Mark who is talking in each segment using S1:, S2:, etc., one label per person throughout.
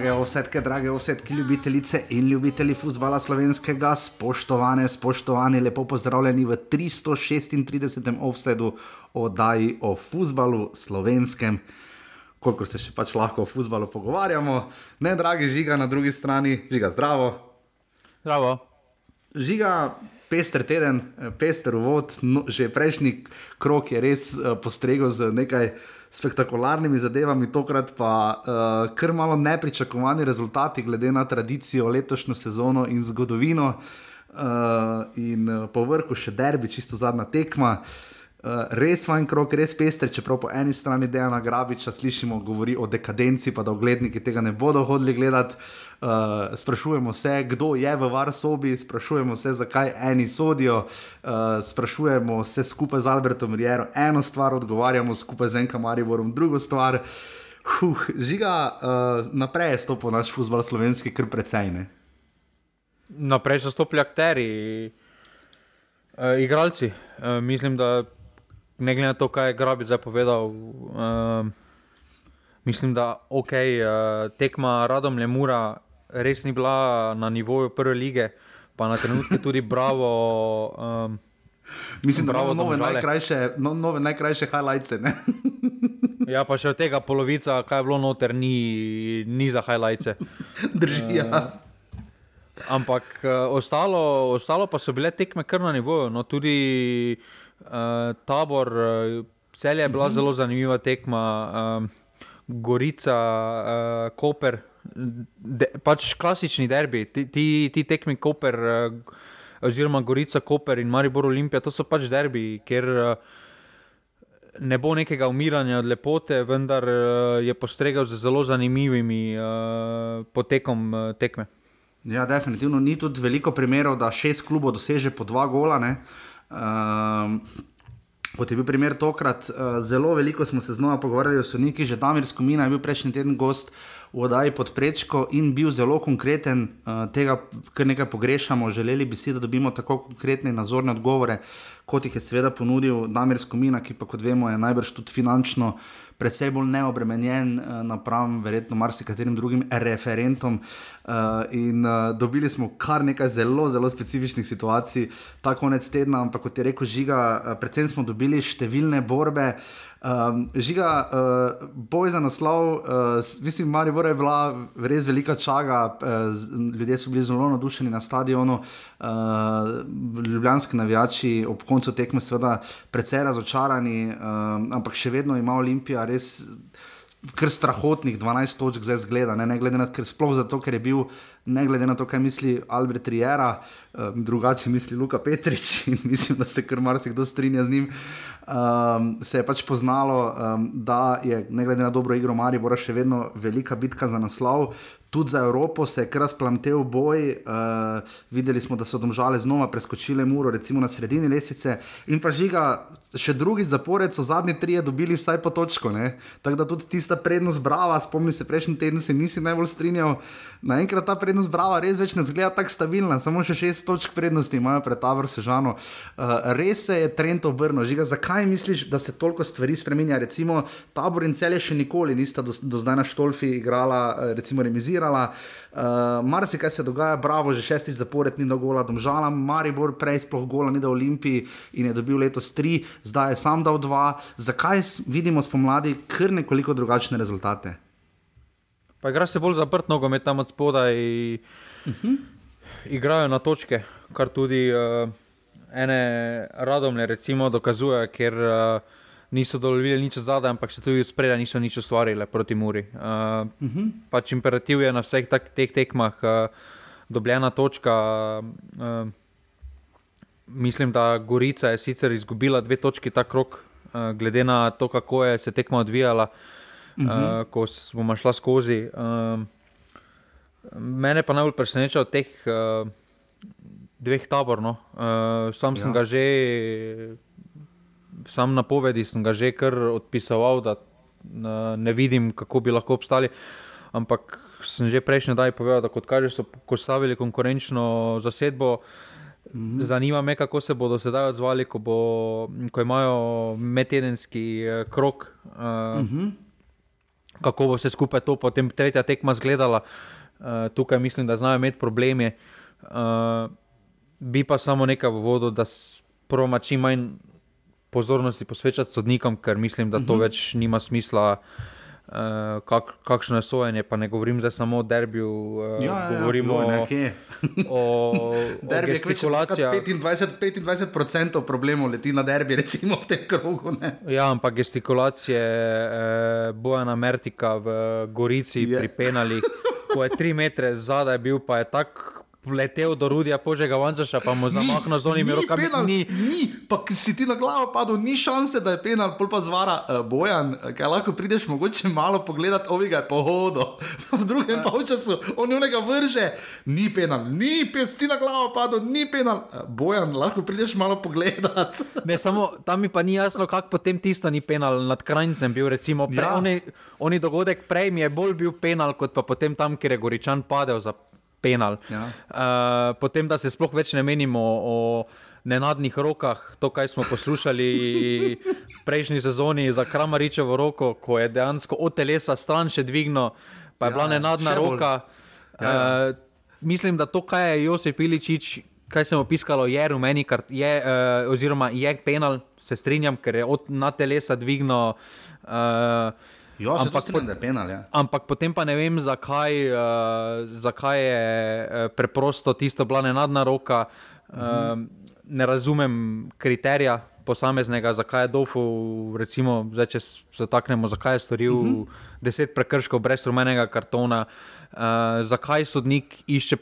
S1: Drage ovsetke, drage ovsetke, ljubitelice in ljubitelji futbola slovenskega, spoštovane, spoštovani, lepo pozdravljeni v 336. offsetu oddaji o futbalu slovenskem, koliko se še pač lahko o futbalu pogovarjamo. Ne, dragi žiga na drugi strani, žiga zdravo.
S2: Zdravo.
S1: Žiga, pester teden, pester uvod, no, že prejšnji krok je res uh, postregel z nekaj spektakularnimi zadevami, tokrat pa uh, kar malo nepričakovani rezultati, glede na tradicijo, letošnjo sezono in zgodovino. Uh, in uh, po vrhu še derbi, čisto zadnja tekma. Uh, res fajn krok, res pester, čeprav po eni strani Dejana Grabiča slišimo govori o dekadenci, pa da ogledniki tega ne bodo hodili gledati. Uh, sprašujemo se, kdo je v varsobi, sprašujemo se, zakaj eni sodijo, uh, sprašujemo se skupaj z Albertom Riero, eno stvar odgovarjamo, skupaj z Enka Mariborom, drugo stvar. Huh, žiga, uh, naprej je stopil naš futbol slovenski, kar precej ne.
S2: Naprej so stopili akteri, uh, igralci. Uh, mislim, da ne glede na to, kaj je Grabi zdaj povedal, uh, mislim, da ok, uh, tekma Radom Lemura res ni bila na nivoju prve lige, pa na trenutke tudi bravo. Um,
S1: Mislim, da imamo nove najkrajše, no, nove najkrajše highlights.
S2: ja, pa še od tega polovica, kaj je bilo noter, ni, ni za highlights.
S1: Držijo. Uh,
S2: ampak uh, ostalo, ostalo pa so bile tekme kar na nivoju. No, tudi uh, uh, tabor, uh, celje je bila uh mhm. -huh. zelo zanimiva tekma, uh, Gorica, uh, Koper, de, pač klasični derbi, ti, ti, ti tekmi Koper, uh, oziroma Gorica, Koper in Maribor Olimpija, to so pač derbi, ker uh, ne bo nekega umiranja od lepote, vendar uh, je postregel z zelo zanimivimi uh, potekom uh, tekme.
S1: Ja, definitivno ni tudi veliko primerov, da šest klubov doseže po dva gola. Uh, Um, kot je bil primer tokrat, uh, zelo veliko smo se znova pogovarjali o sodnikih, že Damir Skomina je bil prejšnji teden gost v oddaji pod prečko in bil zelo konkreten, uh, tega kar nekaj pogrešamo. Želeli bi si, da dobimo tako konkretne nazorne odgovore, kot jih je seveda ponudil Damir Skomina, ki pa kot vemo je najbrž tudi finančno predvsej bolj neobremenjen uh, napram, verjetno, marsikaterim drugim referentom. Uh, in uh, dobili smo kar nekaj zelo, zelo specifičnih situacij ta konec tedna, ampak kot je rekel Žiga, predvsem smo dobili številne borbe. Um, žiga, uh, boj za naslov, uh, mislim, Marijo je bila res velika čaga, uh, ljudje so bili zelo navdušeni na stadionu, uh, ljubljanski navijači ob koncu tekme, seveda, precej razočarani, uh, ampak še vedno ima Olimpija res kar strahotnih 12 točk zdaj zgleda, ne, ne glede na to, sploh zato, ker je bil, ne glede na to, kaj misli Albert Riera, um, drugače misli Luka Petrič in mislim, da se kar marsikdo strinja z njim. Um, se je pač poznalo, um, da je, ne glede na dobro igro, Maribor še vedno velika bitka za naslov tudi za Evropo se je kar razplamtel boj. Uh, videli smo, da so domžale znova preskočile Muro, recimo na sredini lesice. In pa žiga, še drugi zapored so zadnji trije dobili vsaj po točko. Tako da tudi tista prednost brava, spomni se prejšnji teden, se nisi najbolj strinjal. Naenkrat ta prednost brava res več ne zgleda tako stabilna, samo še šest točk prednosti imajo pred Tavor Sežano. Uh, res se je trend obrnil. Žiga, zakaj misliš, da se toliko stvari spremenja? Recimo Tabor in celje še nikoli nista do, do zdaj na Štolfi igrala, eh, recimo remizirala reagirala. Uh, Mar se kaj se dogaja, bravo, že šestič zapored ni dogola, domžala, Maribor prej sploh gola ni da v Olimpiji in je dobil letos tri, zdaj je sam dal dva. Zakaj vidimo spomladi kar nekoliko drugačne rezultate?
S2: Pa igra se bolj zaprt nogomet tam od spodaj. Uh -huh. Igrajo na točke, kar tudi uh, ene radomne recimo dokazuje, ker uh, niso dovolili nič zadaj, ampak se tudi spredaj niso nič ustvarili proti Muri. Uh, uh -huh. Pač imperativ je na vseh tak, teh tekmah uh, dobljena točka. Uh, mislim, da Gorica je sicer izgubila dve točki ta krok, uh, glede na to, kako je se tekma odvijala, uh -huh. uh, ko smo šli skozi. Uh, mene pa najbolj preseneča od teh. Uh, Dveh taborov, no. uh, sam ja. sem ga že sam napovedi sem ga že kar odpisoval, da ne vidim, kako bi lahko obstali. Ampak sem že prejšnji dan povedal, da kot kaže, so postavili konkurenčno zasedbo. Mhm. Zanima me, kako se bodo sedaj odzvali, ko, bo, ko imajo medtedenski eh, krok. Uh, mhm. kako bo vse skupaj to potem tretja tekma izgledala. Uh, tukaj mislim, da znajo imeti probleme. Uh, bi pa samo nekaj v vodu, da prvo čim manj pozornosti posvečati sodnikom, ker mislim, da to uh mhm. -huh. več nima smisla. Uh, kak, kakšno je sojenje, pa ne govorim zdaj samo o derbiju, uh, ja, ja, govorimo ja, o, o gestikulacijah.
S1: 25%, 25 problemov leti na derbi, recimo v tem krogu. Ne?
S2: Ja, ampak gestikulacije eh, Bojana Mertika v Gorici yeah. pri Penali, ko je tri metre zadaj bil, pa je tako letel do Rudija, požega Vančaša, pa mu zamahnil z onimi rokami.
S1: Ni, ni, pa si ti na glavo padel, ni šanse, da je penal, pol pa zvara uh, Bojan, kaj lahko prideš mogoče malo pogledat, ovi ga je pohodo. v drugem ja. času on njega vrže, ni penal, ni penal, si ti na glavo padel, ni penal. Uh, Bojan, lahko prideš malo pogledat.
S2: ne, samo tam mi pa ni jasno, kako potem tisto ni penal nad krajncem bil. Recimo, pre, ja. oni, oni dogodek prej mi je bolj bil penal, kot pa potem tam, kjer je Goričan padel za penal. Ja. Uh, potem, da se sploh več ne menimo o nenadnih rokah, to, kaj smo poslušali prejšnji sezoni za Kramaričevo roko, ko je dejansko od telesa stran še dvignil, pa je ja, bila nenadna roka. Ja, ja. Uh, mislim, da to, kaj je Josip Iličič. Kaj sem opisal, je rumeni, je, uh, oziroma je penal, se strinjam, ker je od na telesa dvignil. Uh,
S1: Jo, ampak, po, penal, ja.
S2: ampak potem pa ne vem, zakaj, uh, zakaj je uh, preprosto tisto bila nenadna roka. Uh, ne razumem kriterija posameznega, zakaj je Dofu, recimo, zdaj, če se taknemo, zakaj je storil uh -huh. deset prekrškov brez rumenega kartona, uh, zakaj sodnik išče,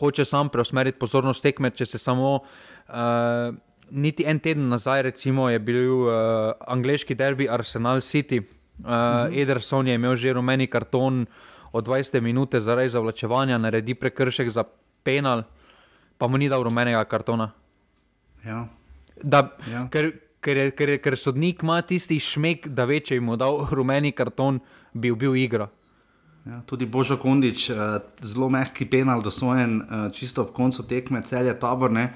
S2: hoče sam preusmeriti pozornost tekme, če se samo. Uh, Niti en teden nazaj, recimo, je bil uh, angliški derbi Arsenal City, Uh, Ederson je imel že rumeni karton od 20 minut zaradi zavlačevanja, naredi prekršek za penal, pa mu ni dal rumenega kartona.
S1: Ja.
S2: Da, ja. Ker, ker, ker, ker sodnik ima tisti šmek, da ve, če mu dal rumeni karton, bi bil igra.
S1: Ja, tudi Božo Kondič, uh, zelo mehki penal, dosojen uh, čisto ob koncu tekme, cel je tabor. Uh,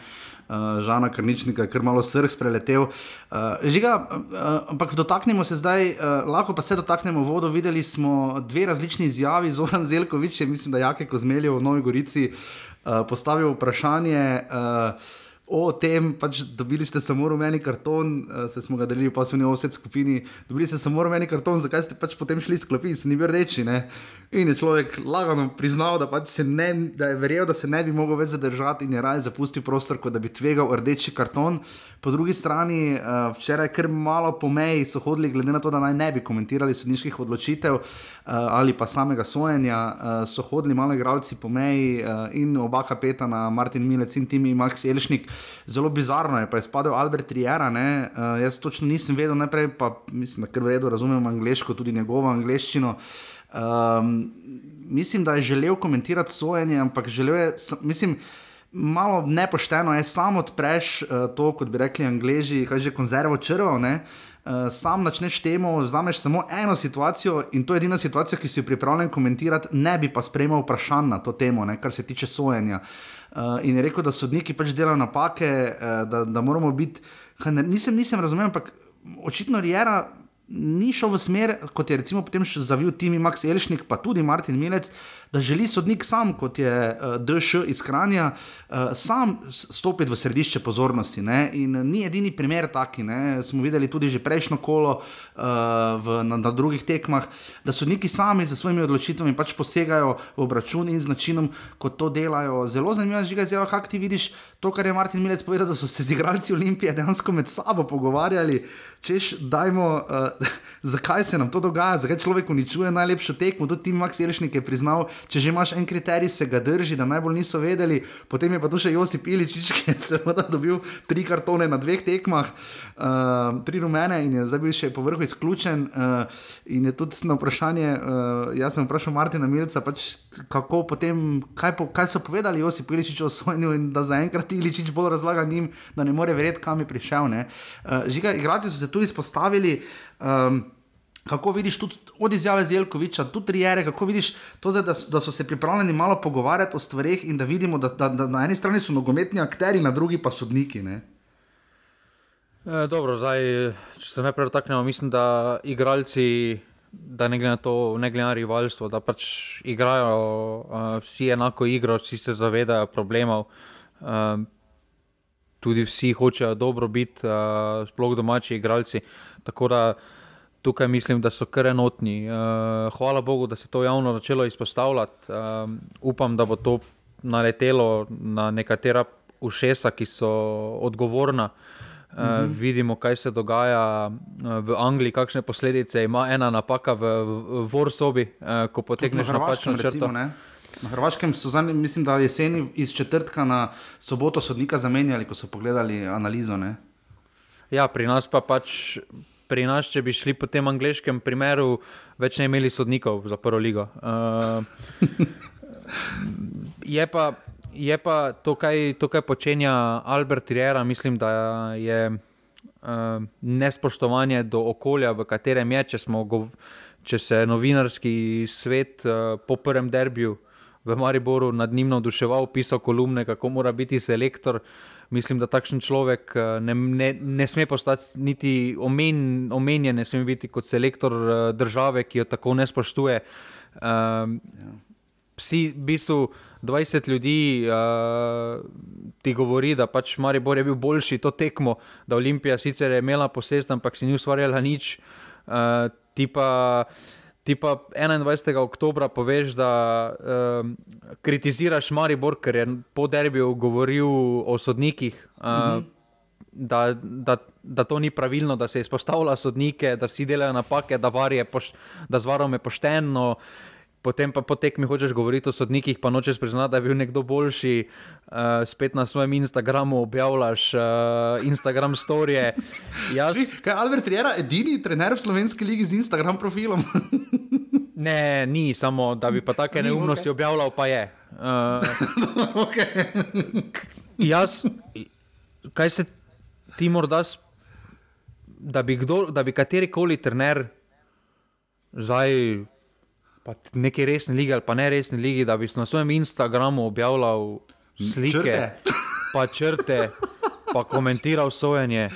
S1: uh, Žana Krničnika, kar malo src preletel. Uh, žiga, uh, ampak dotaknemo se zdaj, uh, lahko pa se dotaknemo vodo. Videli smo dve različni izjavi, Zoran Zelkovič, mislim, da Jake Kozmeljev v Novi Gorici uh, postavil vprašanje. Uh, o tem, pač dobili ste samo rumeni karton, uh, se smo ga delili v pasovni osed skupini, dobili ste samo rumeni karton, zakaj ste pač potem šli sklopi, se ni bil reči. Ne? In je človek lagano priznal, da, pač ne, da je verjel, da se ne bi mogel več zadržati in je raje zapustil prostor, kot da bi tvegal rdeči karton. Po drugi strani, uh, včeraj, ker malo po meji so hodili, glede na to, da naj ne bi komentirali sodniških odločitev uh, ali pa samega sojenja, uh, so hodili malo igralci po meji uh, in oba kapetana, Martin Milec in Timi Max Elšnik. Zelo bizarno je, pa je spadal Albert Riera. Uh, jaz točno nisem vedel, najprej pa mislim, da kar v redu razumem angliško, tudi njegovo angliščino. Um, mislim, da je želel komentirati sojenje, ampak želel je, mislim, malo nepošteno je, samo odpreš uh, to, kot bi rekli angliži, kaj že konzervo črvo. Uh, sam začneš temu, vzameš samo eno situacijo in to je edina situacija, ki si jo pripravljen komentirati, ne bi pa sprejemal vprašanj na to temo, ne, kar se tiče sojenja. Uh, in je rekel, da sodniki pač delajo napake, uh, da, da moramo biti. Nisem, nisem razumel, ampak očitno Rijera ni šel v smer, kot je recimo potem zavil Timi Max Elšnik, pa tudi Martin Milec, da želi sodnik sam, kot je uh, eh, DŠ iz Kranja, uh, sam stopiti v središče pozornosti. Ne? In ni edini primer taki. Ne? Smo videli tudi že prejšnjo kolo uh, v, na, na drugih tekmah, da sodniki sami za svojimi odločitvami pač posegajo v obračun in z načinom, kot to delajo. Zelo zanimivo je, kako ti vidiš to, kar je Martin Milec povedal, da so se z igralci Olimpije dejansko med sabo pogovarjali, češ, dajmo, uh, zakaj se nam to dogaja, zakaj človek uničuje najlepšo tekmo. Tudi Tim Max Jelšnik je priznal, če že imaš en kriterij, se ga drži, da najbolj niso vedeli. Potem je pa tu še Josip Iličič, ki je seveda dobil tri kartone na dveh tekmah, uh, tri rumene in je zdaj bil še povrhu izključen. Uh, in je tudi na vprašanje, uh, jaz sem vprašal Martina Milca, pač, kako potem, kaj, po, kaj so povedali Josip Iličič o svojem in da zaenkrat. Iličič bolj razlaga njim, da ne more verjeti, kam je prišel. Uh, žiga, igrači so se tu izpostavili. Um, Kako vidiš tudi od izjave Zelkoviča, tudi Rijere, kako vidiš to, da, da so se pripravljeni malo pogovarjati o stvarih in da vidimo, da, da, da na eni strani so nogometni akteri, na drugi pa sodniki. E,
S2: dobro, zdaj, če se najprej dotaknemo, mislim, da igralci da ne glede na to, ne glede na rivalstvo, da pač igrajo uh, vsi enako igro, vsi se zavedajo problemov. Uh, tudi vsi hočejo dobro biti, uh, sploh domači igralci. Tako da tukaj mislim, da so kar enotni. Uh, hvala Bogu, da se to javno začelo izpostavljati. Uh, upam, da bo to naletelo na nekatera ušesa, ki so odgovorna. Uh, mm -hmm. Vidimo, kaj se dogaja v Angliji, kakšne posledice ima ena napaka v, v Vorsobi, uh, ko potegneš napačno črto. Recimo,
S1: Na Hrvaškem so zadnji, mislim, da jeseni iz četrtka na soboto sodnika zamenjali, ko so pogledali analizo. Ne?
S2: Ja, pri nas pa pač. Pri nas, če bi šli po tem angliškem primeru, več ne imeli sodnikov za prvo ligo. Uh, je, pa, je pa to, kaj, to, kaj počenja Albert Riera, mislim, da je uh, nespoštovanje do okolja, v katerem je, če, smo, če se novinarski svet uh, po prvem derbiju uh, v Mariboru nad njim navduševal, pisal kolumne, kako mora biti selektor. Mislim, da takšen človek eh, ne, ne, ne sme postati niti omen, omenjen, ne sme biti kot selektor eh, države, ki jo tako ne spoštuje. Um, Vsi, v bistvu, 20 ljudi uh, ti govori, da pač Maribor je bil boljši to tekmo, da Olimpija sicer je imela posest, ampak si ni ustvarjala nič. Uh, ti pa uh, ti pa 21. oktober poveš, da um, kritiziraš Maribor, ker je po derbiju govoril o sodnikih. Uh, mm -hmm. Da, da, da to ni pravilno, da se izpostavlja sodnike, da vsi delajo napake, da, poš, da z varom je pošteno, potem pa potek mi hočeš govoriti o sodnikih, pa nočeš priznati, da je bil nekdo boljši, uh, spet na svojem Instagramu objavljaš uh, Instagram storije.
S1: Jaz... Kaj je Albert Riera, edini trener v slovenski ligi z Instagram profilom?
S2: ne, ni samo, da bi pa take neumnosti okay. objavljal, pa je. Uh, okay. jaz, kaj se ti morda, da bi, kdo, da bi katerikoli trener zdaj pa neki resni lige ali pa ne resni lige, da bi na svojem Instagramu objavljal slike, črte. pa črte, pa komentiral sojenje.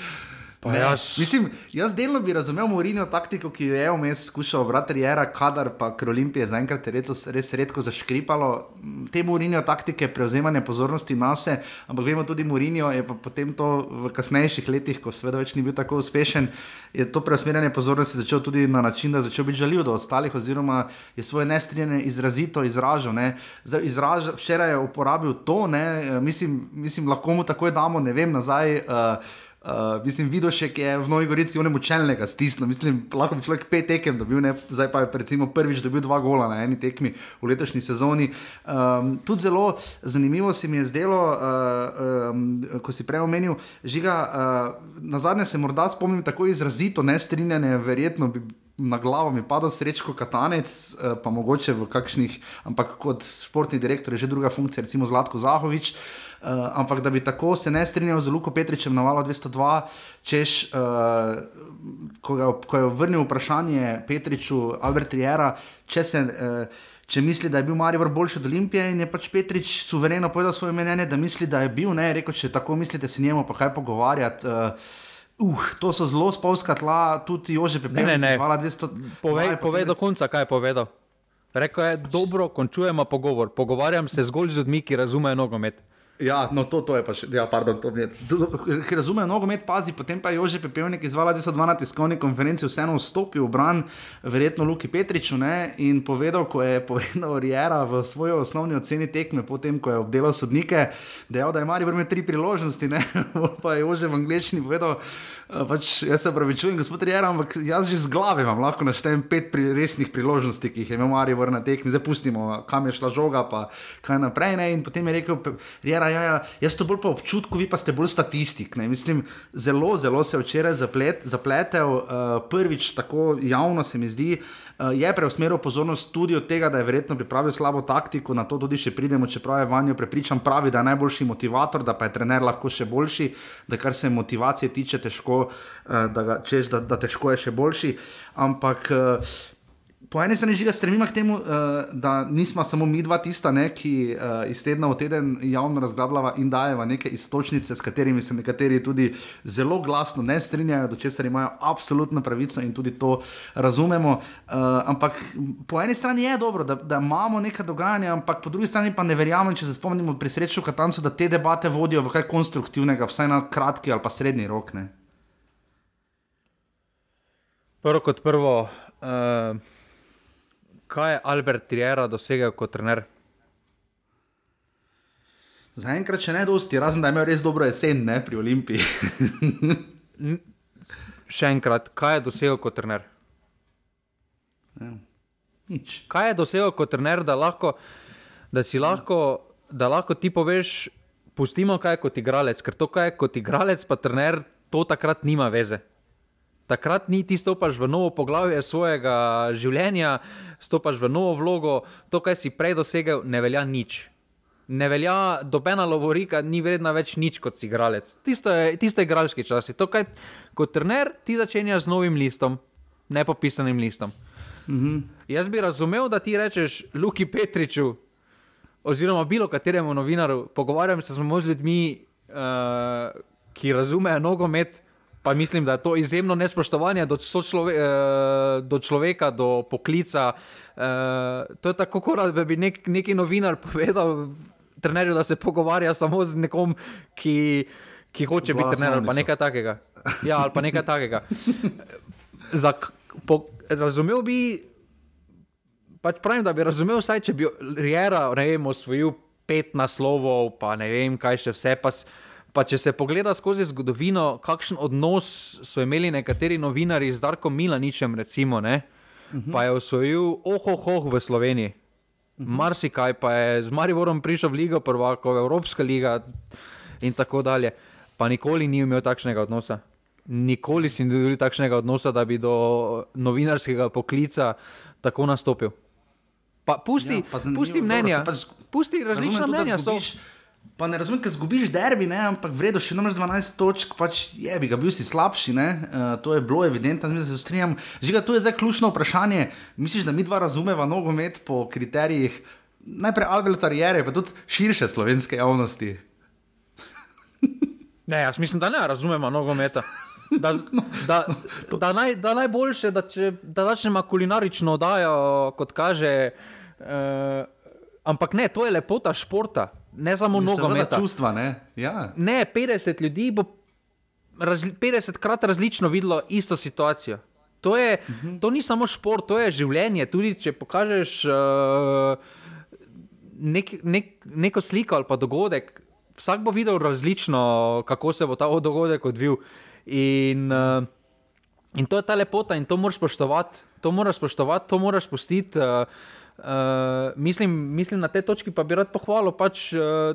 S1: Jaz... Mislim, jaz delno bi razumel Morino taktiko, ki jo je vmes skušal obrati, era, kadar pa ker Olimpije zaenkrat je res, redko zaškripalo. Te Morino taktike prevzemanja pozornosti na se, ampak vemo tudi Morino je pa potem to v kasnejših letih, ko seveda več ni bil tako uspešen, je to preusmerjanje pozornosti začel tudi na način, da je začel biti žaljiv do ostalih oziroma je svoje nestrinjanje izrazito izražal. Izraž, včeraj je uporabil to, ne, mislim, mislim, lahko mu takoj damo, ne vem, nazaj. Uh, Uh, mislim, videl še, ki je v Novi Gorici onem učelnega stisnil. Mislim, lahko bi človek pet tekem dobil, ne? zdaj pa je recimo prvič dobil dva gola na eni tekmi v letošnji sezoni. Um, tudi zelo zanimivo se mi je zdelo, uh, um, ko si prej omenil, žiga, uh, na zadnje se morda spomnim tako izrazito nestrinjanje, verjetno bi. Na glavo mi pada srečko katanec, pa mogoče v kakšnih, ampak kot športni direktor je že druga funkcija, recimo Zlatko Zahovič. Uh, Uh, ampak da bi tako se ne strinjal z Luko Petričem na valu 202, češ, uh, ko, ga, ko je vrnil vprašanje Petriču, Albert Riera, če, se, uh, če misli, da je bil Marijo boljši od Olimpije in je pač Petrič suvereno povedal svoje mnenje, da misli, da je bil, ne, rekel, če tako mislite, se njemu pa kaj pogovarjati. Uh, Uh, to so zelo spolska tla, tudi Jože Pepel. Ne, ne, ne.
S2: Povej, povej do konca, kaj je povedal. Rekl je, dobro, končujemo pogovor. Pogovarjam se zgolj z ljudmi, ki razumejo nogomet.
S1: Ja, no, to, to je pa še, ja, pardon, to je. Razumem, nogomet pazi, potem pa je Jože Pepelnik izvala 2012 tiskovni konferenci vseeno vstopil v bran, verjetno Luki Petriču ne, in povedal, ko je povedal Riera v svojo osnovni oceni tekme, potem ko je obdelal sodnike, dejal, da je Mari vrme tri priložnosti, ne, pa je Jože v angliščini povedal. Pač, jaz se pravi, čujem, gospod Rijer, ampak jaz že z glave vam lahko naštejem pet pri resnih priložnosti, ki jih je imel Marijo na tekmi, zdaj pustimo, kam je šla žoga, pa kaj naprej. Ne? In potem je rekel, Rijer, ja, ja, jaz to bolj po občutku, vi pa ste bolj statistik. Ne? Mislim, zelo, zelo se je včeraj zaplet, zapletel, uh, prvič tako javno se mi zdi. Uh, je preusmeril pozornost tudi od tega, da je verjetno pripravil slabo taktiko, na to tudi še pridemo, čeprav je vanjo prepričan, pravi, da je najboljši motivator, da pa je trener lahko še boljši, da kar se motivacije tiče, težko, uh, da, ga, češ, da, da težko je še boljši. Ampak uh, po eni strani žiga stremimo k temu, uh, da nismo samo mi dva tista, ne, ki uh, iz tedna v teden javno razglabljava in dajeva neke istočnice, s katerimi se nekateri tudi zelo glasno ne strinjajo, do česar imajo absolutno pravico in tudi to razumemo. Uh, ampak po eni strani je dobro, da, da imamo neka dogajanja, ampak po drugi strani pa ne verjamem, če se spomnimo pri sreču Katancu, da te debate vodijo v kaj konstruktivnega, vsaj na kratki ali pa srednji rok. Ne.
S2: Prvo kot prvo, uh, kaj je Albert Triera dosegel kot trener?
S1: Zaenkrat še ne dosti, razen da je imel res dobro jesen ne, pri Olimpiji.
S2: še enkrat, kaj je dosegel kot trener?
S1: Ja, nič.
S2: Kaj je dosegel kot trener, da, lahko, da si lahko, da lahko ti poveš, pustimo kaj kot igralec, ker to, kaj je kot igralec, pa trener, to takrat nima veze takrat ni ti stopaš v novo poglavje svojega življenja, stopaš v novo vlogo, to, kar si prej dosegel, ne velja nič. Ne velja, dobena lovorika ni vredna več nič kot si igralec. Tisto je, tisto je igralski čas. To, kaj kot trener ti začenjaš z novim listom, nepopisanim listom. -hmm. Jaz bi razumel, da ti rečeš Luki Petriču, oziroma bilo kateremu novinaru, pogovarjam se z ljudmi, uh, ki razumejo nogomet, pa mislim, da je to izjemno nespoštovanje do, člove, uh, do človeka, do poklica. Uh, to je tako, kot da bi nek, neki novinar povedal trenerju, da se pogovarja samo z nekom, ki, ki hoče biti trener ali pa nekaj takega. Ja, ali pa nekaj takega. Za, po, razumel bi, pač pravim, da bi razumel, vsaj če bi Riera osvojil pet naslovov, pa ne vem, kaj še vse. Pa, Pa če se pogleda skozi zgodovino, kakšen odnos so imeli nekateri novinari z Darkom Milaničem, recimo, ne, uh mhm. -huh. pa je osvojil ohohoh v Sloveniji. Uh mhm. -huh. Marsikaj pa je z Mariborom prišel v Ligo, prvako v Evropska liga in tako dalje. Pa nikoli ni imel takšnega odnosa. Nikoli si ni imel takšnega odnosa, da bi do novinarskega poklica tako nastopil. Pa pusti, ja, pa pusti mnenja, pač, pusti različna mnenja. Tudi,
S1: Pa ne razumem, ker zgubiš derbi, ne? ampak vredno še imaš 12 točk, pač je bi ga bil si slabši. Uh, to je bilo evidentno, da se strinjam. Žiga, to je zdaj ključno vprašanje. Misliš, da mi dva razumeva nogomet po kriterijih najprej Alberta Riere, pa tudi širše slovenske javnosti?
S2: ne, jaz mislim, da ne razumemo nogometa. Da, no, da, no, da, naj, da najboljše, da, če, da začnemo kulinarično oddajo, kot kaže. Uh, ampak ne, to je lepota športa ne samo nogometa.
S1: Čustva, ne? Ja.
S2: ne, 50 ljudi bo razli, 50 krat različno videlo isto situacijo. To, je, uh mhm. -huh. to ni samo šport, to je življenje. Tudi če pokažeš uh, nek, nek, neko sliko ali pa dogodek, vsak bo videl različno, kako se bo ta dogodek odvil. In, uh, in to je ta lepota in to moraš spoštovati. To moraš spoštovati, to moraš pustiti. Uh, Uh, mislim, mislim, na tej točki pa bi rad pohvalil pač, uh,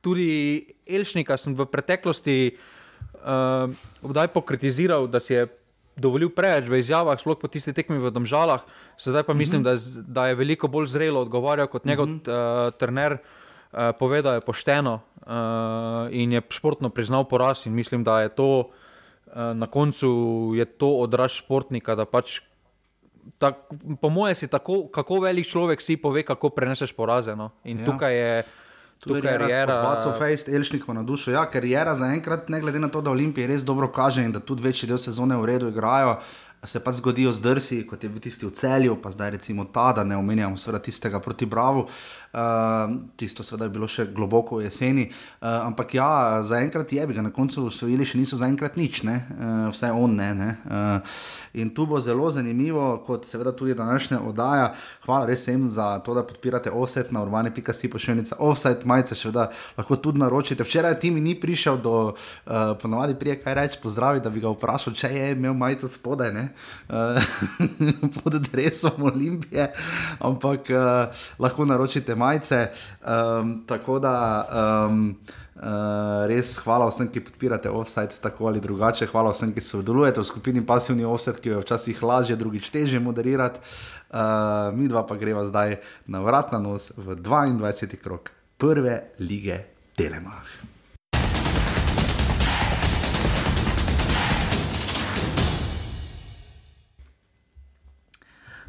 S2: tudi Elšnika. Sem v preteklosti uh, kdaj pokritiziral, da si je dovolil preveč v izjavah, sploh po tistih tekmih v Domžalah. Sedaj pa mislim, mhm. -huh. da, da je veliko bolj zrelo odgovarjal kot njegov uh -huh. uh, trener. Uh, povedal je pošteno uh, in je športno priznal poraz, in mislim, da je to uh, na koncu je to odraz športnika, da pač tak, po mojem, si tako, kako velik človek si pove, kako preneseš poraze. No? In ja. tukaj je. Tukaj je Riera.
S1: Pacov Fejst, Elšnikov na dušo. Ja, ker Riera zaenkrat, ne glede na to, da Olimpije res dobro kaže in da tudi večji del sezone v redu igrajo, se pa zgodijo zdrsi, kot je bil tisti v celju, pa zdaj recimo ta, da ne omenjamo seveda tistega proti Bravo. Uh, tisto seveda je bilo še globoko v jeseni. Uh, ampak ja, zaenkrat je, bi ga na koncu usvojili, še niso zaenkrat nič, uh, vse on ne. ne. Uh, In tu bo zelo zanimivo, kot seveda tudi današnja oddaja. Hvala res vsem za to, da podpirate offset na urbane.si pošiljnica. Offset majice še vedno lahko tudi naročite. Včeraj ti mi ni prišel do uh, ponovadi prije kaj reči, pozdravi, da bi ga vprašal, če je imel majico spodaj, ne uh, pod drevesom Olimpije, ampak uh, lahko naročite majice. Um, tako da. Um, Uh, res hvala vsem, ki podpirate offset tako ali drugače. Hvala vsem, ki sodelujete v skupini Passivni offset, ki jo je včasih lažje, drugič teže moderirati. Uh, mi dva pa greva zdaj na vrat na nos v 22. krok prve lige Telemach.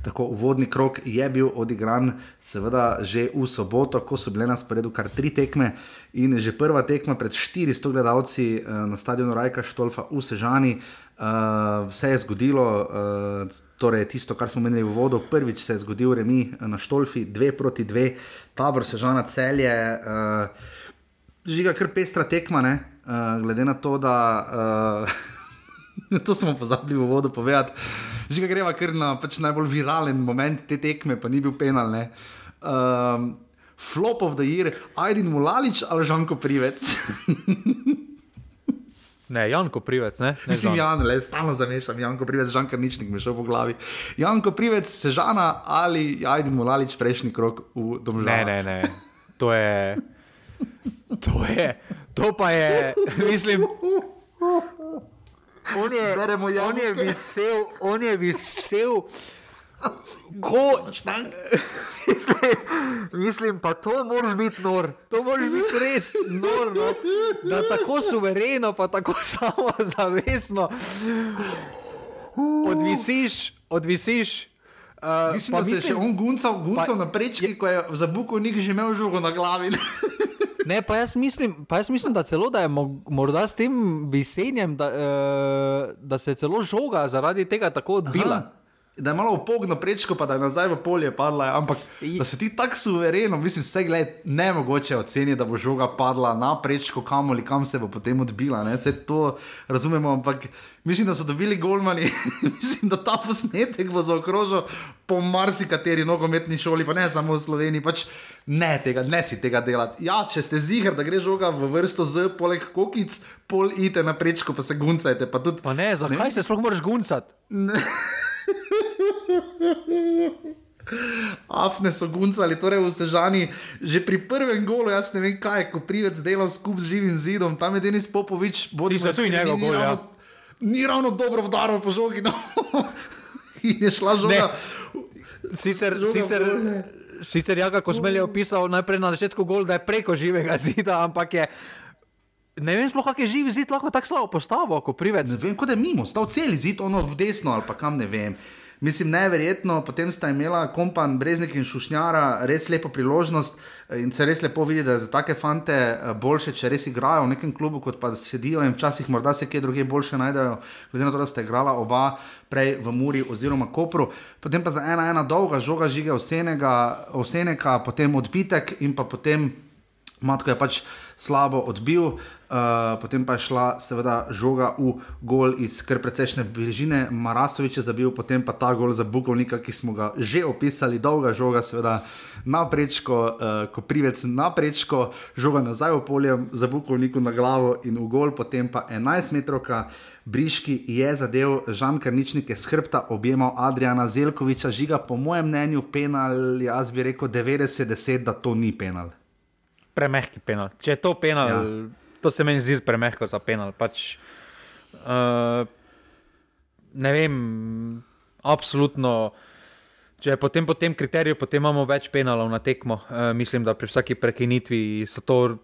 S1: Tako uvodni krok je bil odigran, seveda že v soboto, ko so bile na sporedu kar tri tekme in že prva tekma pred 400 gledalci uh, na stadionu Rajka Štolfa v Sežani. Uh, vse je zgodilo, uh, torej tisto, kar smo menili v vodu. Prvič se je zgodil remi na Štolfi, dve proti dve, tabor Sežana celje. Uh, žiga kar pestra tekma, uh, glede na to, da. Uh, to smo pozabili v vodu povedati. Žiga greva kar na pač najbolj viralen moment te tekme, pa ni bil penal. Uh, flop of the year, Aydin Mulalič ali Žanko Privec.
S2: Ne, Janko Privec, ne? ne
S1: Mislim, Jan, le stalno zamešam, Janko Privec, Žan Karničnik mi šel po glavi. Janko Privec, Sežana ali Ajdin Mulalič prejšnji krok v Domžalu.
S2: Ne, ne, ne. To je. To je. To pa je, mislim. On je, on je visel, on je visel. Ko, mislim, mislim, pa to moraš biti nor, to moraš biti res nor, no? da tako suvereno, pa tako samozavestno odvisiš, odvisiš.
S1: Uh, mislim, da mislim, se je on guncal, guncal pa, na prečki, ko je za bukovnik že imel žogo na glavi.
S2: Ne, pa jaz, mislim, pa jaz mislim, da celo da je morda s tem visenjem, da, uh, da se je celo žoga zaradi tega tako odbila. Aha
S1: da je malo upogno prečko, pa da je nazaj v polje padla. Ampak da se ti tako suvereno, mislim, vse gled, ne mogoče oceniti, da bo žoga padla na prečko, kam ali kam se bo potem odbila. Ne? Vse to razumemo, ampak mislim, da so dobili golmani. mislim, da ta posnetek bo zaokrožil po marsikateri nogometni šoli, pa ne samo v Sloveniji. Pač ne, tega, ne si tega delati. Ja, če ste zihar, da gre žoga v vrsto z poleg kokic, pol ite na prečko, pa se guncajte. Pa, tudi,
S2: pa ne, zakaj ne? se sploh moraš guncati?
S1: Afne so guncali, torej v Sežani, že pri prvem golu, jaz ne vem kaj, ko prideš delal skupaj z živim zidom, tam je Denis Popovič,
S2: bodi se tu in njegov gol. Ja.
S1: Ni ravno dobro vdaro po žogi, no. in je šla žoga.
S2: Ne. Sicer, žoga sicer, sicer ja, kako smo bili opisali najprej na začetku gol, da je preko živega zida, ampak je. Ne vem, sploh kakšen živi zid lahko tako slabo postavo, ko privede.
S1: Ne vem, kot je mimo, stal cel zid, ono v desno ali pa kam ne vem. Mislim, neverjetno, potem sta imela kompan Breznik in Šušnjara res lepo priložnost in se res lepo vidi, da je za take fante eh, boljše, če res igrajo v nekem klubu, kot pa sedijo in včasih morda se kje druge boljše najdejo, glede na to, da sta igrala oba prej v Muri oziroma Kopru. Potem pa za ena, ena dolga žoga žige Oseneka, potem odbitek in pa potem Matko je pač slabo odbil, uh, potem pa je šla seveda žoga v gol iz kar precejšnje bližine, Marasovič je zabil, potem pa ta gol za Bukovnika, ki smo ga že opisali, dolga žoga, seveda naprečko, uh, ko privec naprečko, žoga nazaj v polje za Bukovniku na glavo in v gol, potem pa 11 metrov. Briški je zadev Žan Karničnik, je skrbta objemal Adriana Zelkoviča, žiga po mojem mnenju penal, jaz bi rekel 90-10, da to ni penal
S2: premehki penal. Če je to penal, ja. To se meni zdi premehko za penal. Pač, uh, ne vem, absolutno. Če je potem po tem kriteriju, potem imamo več penalov na tekmo. Uh, mislim, da pri vsaki prekinitvi so to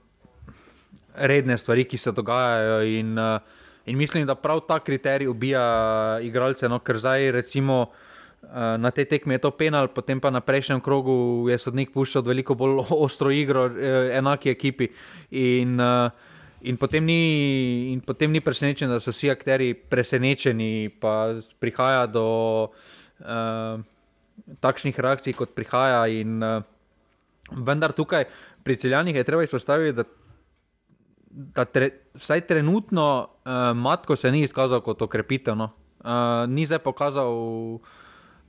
S2: redne stvari, ki se dogajajo. In, uh, in mislim, da prav ta kriterij ubija igralce. No, ker zdaj, recimo, uh, na tej tekmi je to penal, potem pa na prejšnjem krogu je sodnik puščal veliko bolj ostro igro, enaki ekipi. In, eh, in, potem ni, in potem ni presenečen, da so vsi akteri presenečeni, pa prihaja do uh, takšnih reakcij, kot prihaja. In, uh, vendar tukaj pri celjanih je treba izpostaviti, da. Da tre, vsaj trenutno uh, Matko se ni izkazal kot okrepitev. No. Uh, ni zdaj pokazal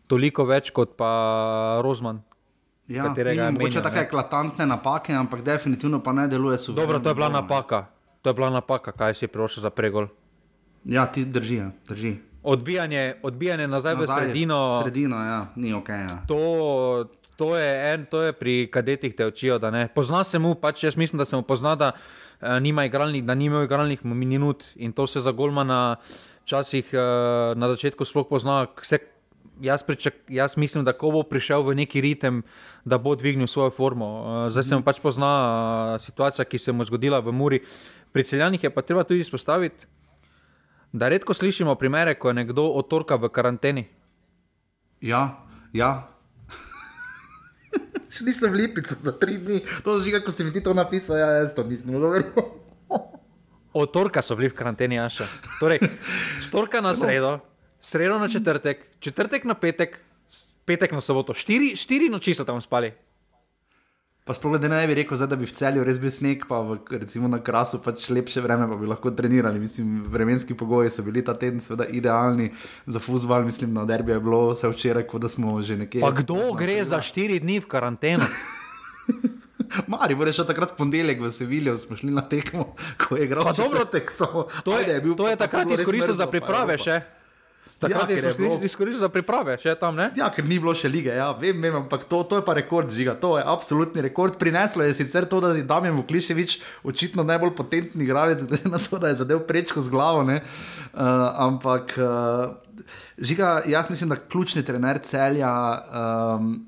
S2: toliko več kot pa Rozman.
S1: Ja, mogoče tako eklatantne napake, ampak definitivno pa ne deluje
S2: suvereno. Dobro, to je bila napaka. To je bila napaka, kaj si prišel za pregol.
S1: Ja, ti drži. Ja, drži.
S2: Odbijanje, odbijanje nazaj, nazaj v sredino.
S1: Sredino, ja, ni ok. Ja.
S2: To, to, je en, to je pri kadetih te učijo, da ne. Pozna se mu, pač jaz mislim, da se mu pozna, da uh, nima igralnih, da nima igralnih minut in to se za Golmana včasih uh, na začetku sploh pozna. Vse, jaz, pričak, jaz mislim, da ko bo prišel v neki ritem, da bo dvignil svojo formo. Eh, zdaj se mu pač pozna eh, situacija, ki se mu je zgodila v Muri. Pri celjanih je pa treba tudi izpostaviti, da redko slišimo primere, ko je nekdo otorka v karanteni.
S1: Ja. Ja. Šli so v Lipico za tri dni, to je že kako ste mi ti to napisali, ja, jaz to nisem govoril.
S2: Od torka so bili v karanteni, Aša. Torej, storka na sredo, sredo na četrtek, četrtek na petek, petek na soboto. Štiri, štiri noči so tam spali.
S1: Pa sploh ne, bi rekel, zdaj, da bi v celju res bil sneg, pa v, recimo na krasu pač lepše vreme, pa bi lahko trenirali. Mislim, vremenski pogoji so bili ta teden seveda idealni za futbol, mislim, na derbi je bilo vse včeraj, kot da smo že nekje.
S2: Pa kdo gre za štiri dni v karanteno?
S1: Mari, bo rešil takrat ponedeljek v Sevilju, smo šli na tekmo, ko je igral.
S2: Pa dobro,
S1: četrtek, so,
S2: To je,
S1: ajde, bil
S2: to je takrat izkoristil za priprave
S1: Evropa.
S2: Takrat
S1: ker je bilo-
S2: izkoristil za priprave še tam, ne?
S1: Ja, ker ni bilo še lige, ja, vem, vem, ampak to, to je pa rekord žiga, to je absolutni rekord. Prineslo je sicer to, da je Damien Vukliševič očitno najbolj potentni igralec, glede na to, da je zadev prečko z glavo, ne? Uh, ampak uh, žiga, jaz mislim, da ključni trener celja. Um,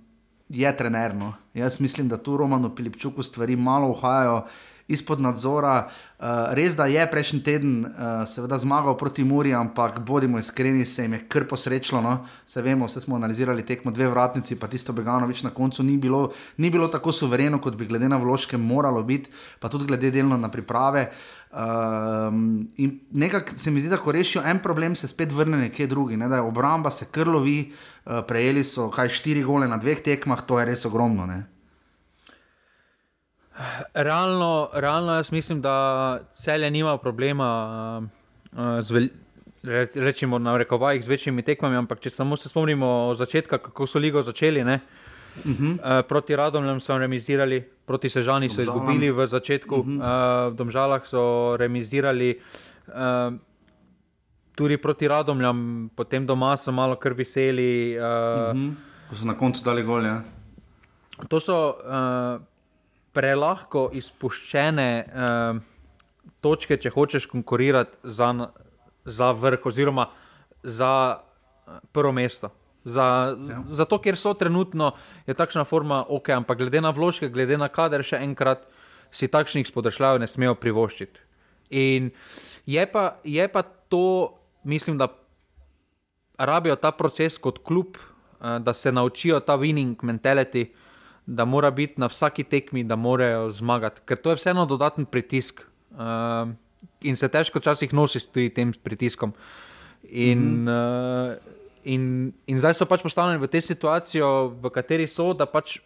S1: Je trener. No. Jaz mislim, da tu Romano Pilipčuku stvari malo uhajajo izpod nadzora. Uh, res da je prejšnji teden uh, seveda zmagal proti Muri, ampak bodimo iskreni, se jim je kar posrečilo. No. Se vemo, vse smo analizirali tekmo dve vratnici, pa tisto Beganovič na koncu ni bilo, ni bilo tako suvereno, kot bi glede na vložke moralo biti, pa tudi glede delno na priprave. Um, in nekako se mi zdi, da ko rešijo en problem, se spet vrne nekje drugi. Ne? Da je obramba se krlovi, uh, prejeli so kaj štiri gole na dveh tekmah, to je res ogromno. Ne?
S2: Realno, realno jaz mislim, da celje nima problema uh, z, vel, re- rečemo, na rekovajih z večjimi tekmami, ampak če samo se spomnimo začetka, kako so ligo začeli. Ne? Uh -huh. uh, proti Radomljam so remizirali, proti Sežani so
S1: Domžalam.
S2: izgubili v začetku, uh -huh. uh, v Domžalah so remizirali, uh, tudi proti Radomljam, potem doma so malo kar veseli. Uh,
S1: Hm? Ko so na koncu dali gol. Ja?
S2: To so uh, prelahko izpuščene uh, točke, če hočeš konkurirati za, za vrh, oziroma za eh, prvo mesto. Za, ja. Zato, ker so trenutno, je takšna forma ok, ampak glede na vložke, glede na kader, še enkrat si takšnih spodršljajev ne smejo privoščiti. In je pa, je pa to, mislim, da rabijo ta proces kot klub, eh, da se naučijo ta winning mentality, da mora biti na vsaki tekmi, da morajo zmagati, ker to je vseeno dodaten pritisk uh, in se težko včasih nosi s tudi tem pritiskom. In, mm -hmm. uh, in, in zdaj so pač postavljeni v te situacijo, v kateri so, da pač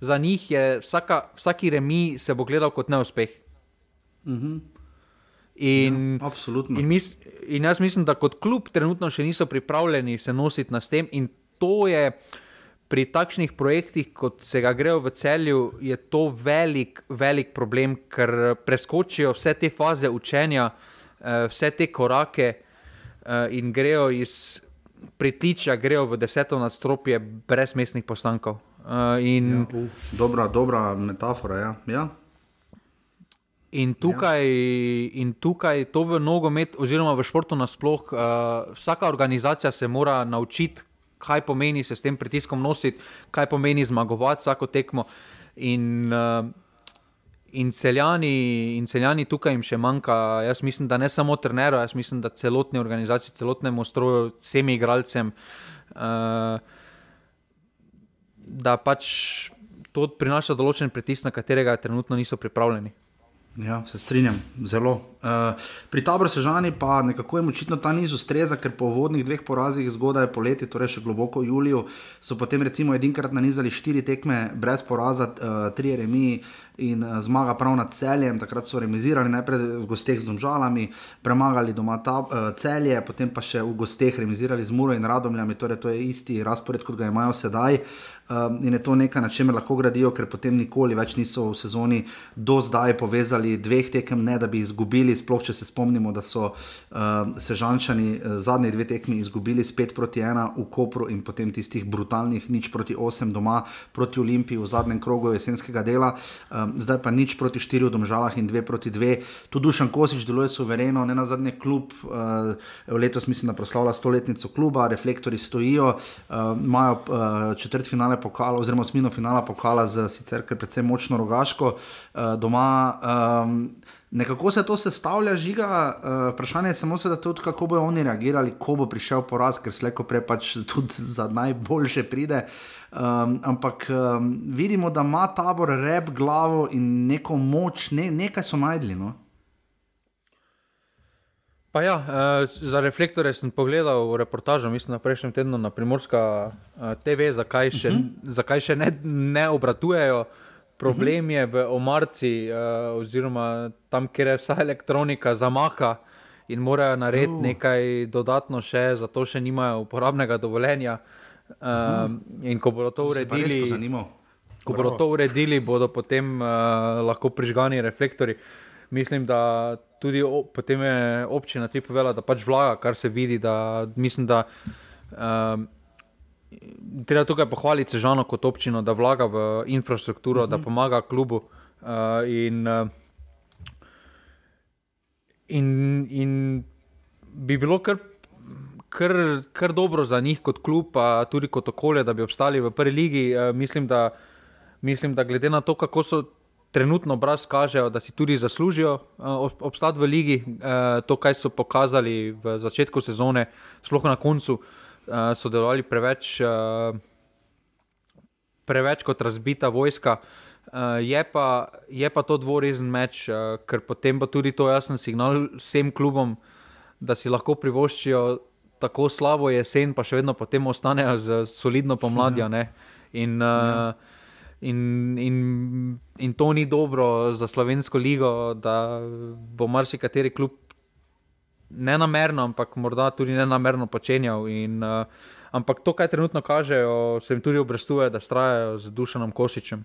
S2: za njih je vsaka, vsaki remi se bo gledal kot neuspeh.
S1: Mm -hmm.
S2: In,
S1: ja, absolutno.
S2: In, mis, in jaz mislim, da kot klub trenutno še niso pripravljeni se nositi na tem. In to je pri takšnih projektih, kot se ga grejo v celju, je to velik, velik problem, ker preskočijo vse te faze učenja, eh, vse te korake eh, in grejo iz pritiča, grejo v deseto nadstropje brez mestnih postankov. Uh, in,
S1: Ja, uh, dobra, dobra metafora. Ja. Ja.
S2: In tukaj, ja. in tukaj to v nogomet, oziroma v športu nasploh, uh, vsaka organizacija se mora naučiti, kaj pomeni se s tem pritiskom nositi, kaj pomeni zmagovati vsako tekmo. In, uh, in, celjani, in celjani tukaj jim še manjka. Jaz mislim, da ne samo trenerju, jaz mislim, da celotni organizaciji, celotnemu stroju, vsem igralcem. Uh, Da pač to prinaša določen pritisk, na katerega trenutno niso pripravljeni.
S1: Ja, se strinjam, zelo. Uh, pri taboru Sežani pa nekako jim očitno ta niz ustreza, ker po vodnih dveh porazih zgodaj poleti, torej še globoko v juliju, so potem recimo edinkrat nanizali štiri tekme brez poraza, uh, tri remi in uh, zmaga prav nad celjem. Takrat so remizirali najprej v gosteh z Domžalami, premagali doma ta, uh, celje, potem pa še v gosteh remizirali z Muro in Radomljami, torej to je isti razpored, kot ga imajo sedaj. Um, in je to nekaj, na čemer lahko gradijo, ker potem nikoli več niso v sezoni do zdaj povezali dveh tekem, ne da bi izgubili. Sploh če se spomnimo, da so um, Sežančani uh, zadnji dve tekmi izgubili spet proti ena v Kopru in potem tistih brutalnih nič proti osem doma proti Olimpiji v zadnjem krogu jesenskega dela. Um, zdaj pa nič proti štiri v Domžalah in dve proti dve. Tu Dušan Kosič deluje suvereno, ne na zadnje klub. Uh, letos mislim, da proslavlja stoletnico kluba, reflektori stojijo, uh, imajo uh, četrt finale pokala, oziroma osmino finala pokala z sicer precej močno rogaško uh, doma. Um, Nekako se to sestavlja, žiga. Uh, vprašanje je samo, da tudi kako bodo oni reagirali, ko bo prišel poraz, ker slejko prej pač tudi za najboljše pride. Um, ampak um, vidimo, da ima tabor rep glavo in neko moč, ne, nekaj so najdli. No?
S2: Pa ja, uh, za reflektore sem pogledal reportažo, mislim, na prejšnjem tednu na Primorska uh, TV, zakaj še, uh mhm. -huh. zakaj še ne, ne obratujejo. Problem je v omarci, uh, oziroma tam, kjer je vsa elektronika zamaka in morajo narediti uh. nekaj dodatno, še, zato še nimajo uporabnega dovoljenja. Uh, in ko bodo to uredili, ko bodo to uredili, bodo potem lahko prižgani reflektori. Mislim, da tudi o, potem je občina ti povedala, da pač vlaga, kar se vidi. Da, mislim, da um, treba tukaj pohvaliti Sežano kot občino, da vlaga v infrastrukturo, uh -huh. da mhm. pomaga klubu. Uh, in, uh, in, in bi bilo kar, kar, kar dobro za njih kot klub, pa tudi kot okolje, da bi obstali v prvi ligi. Uh, mislim, da, mislim, da glede na to, kako so trenutno obraz kažejo, da si tudi zaslužijo uh, obstati v ligi. Uh, to, kar so pokazali v začetku sezone, sploh na koncu, uh, so delovali preveč, uh, preveč kot razbita vojska. Uh, je, pa, je pa to dvorezen meč, uh, ker potem bo tudi to jasen signal vsem klubom, da si lahko privoščijo tako slabo jesen, pa še vedno potem ostanejo z solidno pomladjo. In, uh. In, in, in to ni dobro za slovensko ligo, da bo marsikateri klub ne namerno, ampak morda tudi ne namerno počenjal. In, uh, ampak to, kar trenutno kažejo, se jim tudi obrestuje, da strajajo z Dušanom Kosičem.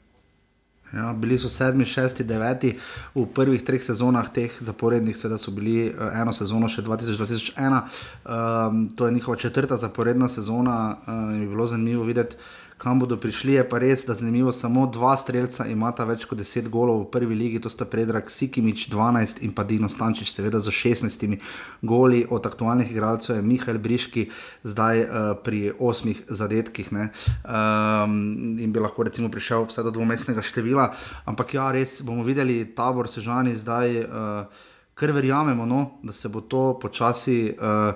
S1: Ja, bili so sedmi, šesti, deveti v prvih treh sezonah, teh zaporednih, seveda so bili uh, eno sezono še 2001. Um, ehm, to je njihova četrta zaporedna sezona uh, bi bilo zanimivo videti kam bodo prišli. Je pa res, da zanimivo, samo dva streljca imata več kot 10 golov v prvi ligi, to sta Predrag Sikimič 12 in pa Dino Stančič, seveda za 16 goli od aktualnih igralcev je Mihajl Briški, zdaj uh, pri 8 zadetkih um, in bi lahko recimo prišel vse do dvomestnega števila. Ampak ja, res bomo videli tabor Sežani zdaj. Uh, Ker verjamemo, no, da se bo to počasi uh,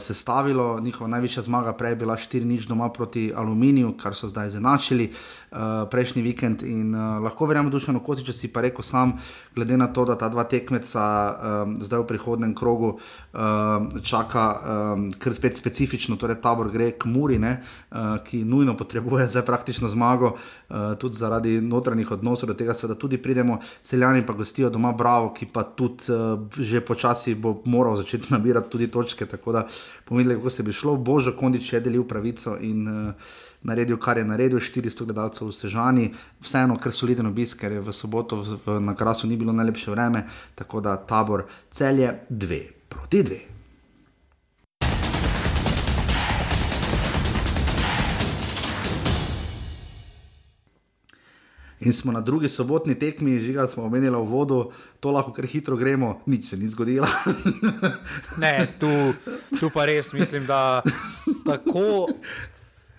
S1: sestavilo. Njihova največja zmaga prej bila 4-0 doma proti Aluminiju, kar so zdaj zanašali uh, prejšnji vikend. In uh, lahko verjamem, da dušeno kosi, če si pa rekel sam, glede na to, da ta dva tekmeca um, zdaj v prihodnem krogu um, čaka um, kar spet specifično, torej tabor gre k Muri, ne, uh, ki nujno potrebuje zdaj praktično zmago, uh, tudi zaradi notranjih odnosov, do tega seveda tudi pridemo, celjani pa gostijo doma Bravo, ki pa tudi uh, že počasi bo moral začeti nabirati tudi točke. Tako da pomenili, kako se bi šlo. Božo Kondič je delil pravico in uh, naredil, kar je naredil, 400 gledalcev v Sežani, vseeno, ker so soliden obisk, ker je v soboto v, v, na krasu ni bilo najlepše vreme, tako da tabor celje dve proti dve. In smo na drugi sobotni tekmi, žiga smo omenili v vodu, to lahko kar hitro gremo, nič se ni zgodilo.
S2: ne, tu, tu pa res mislim, da tako.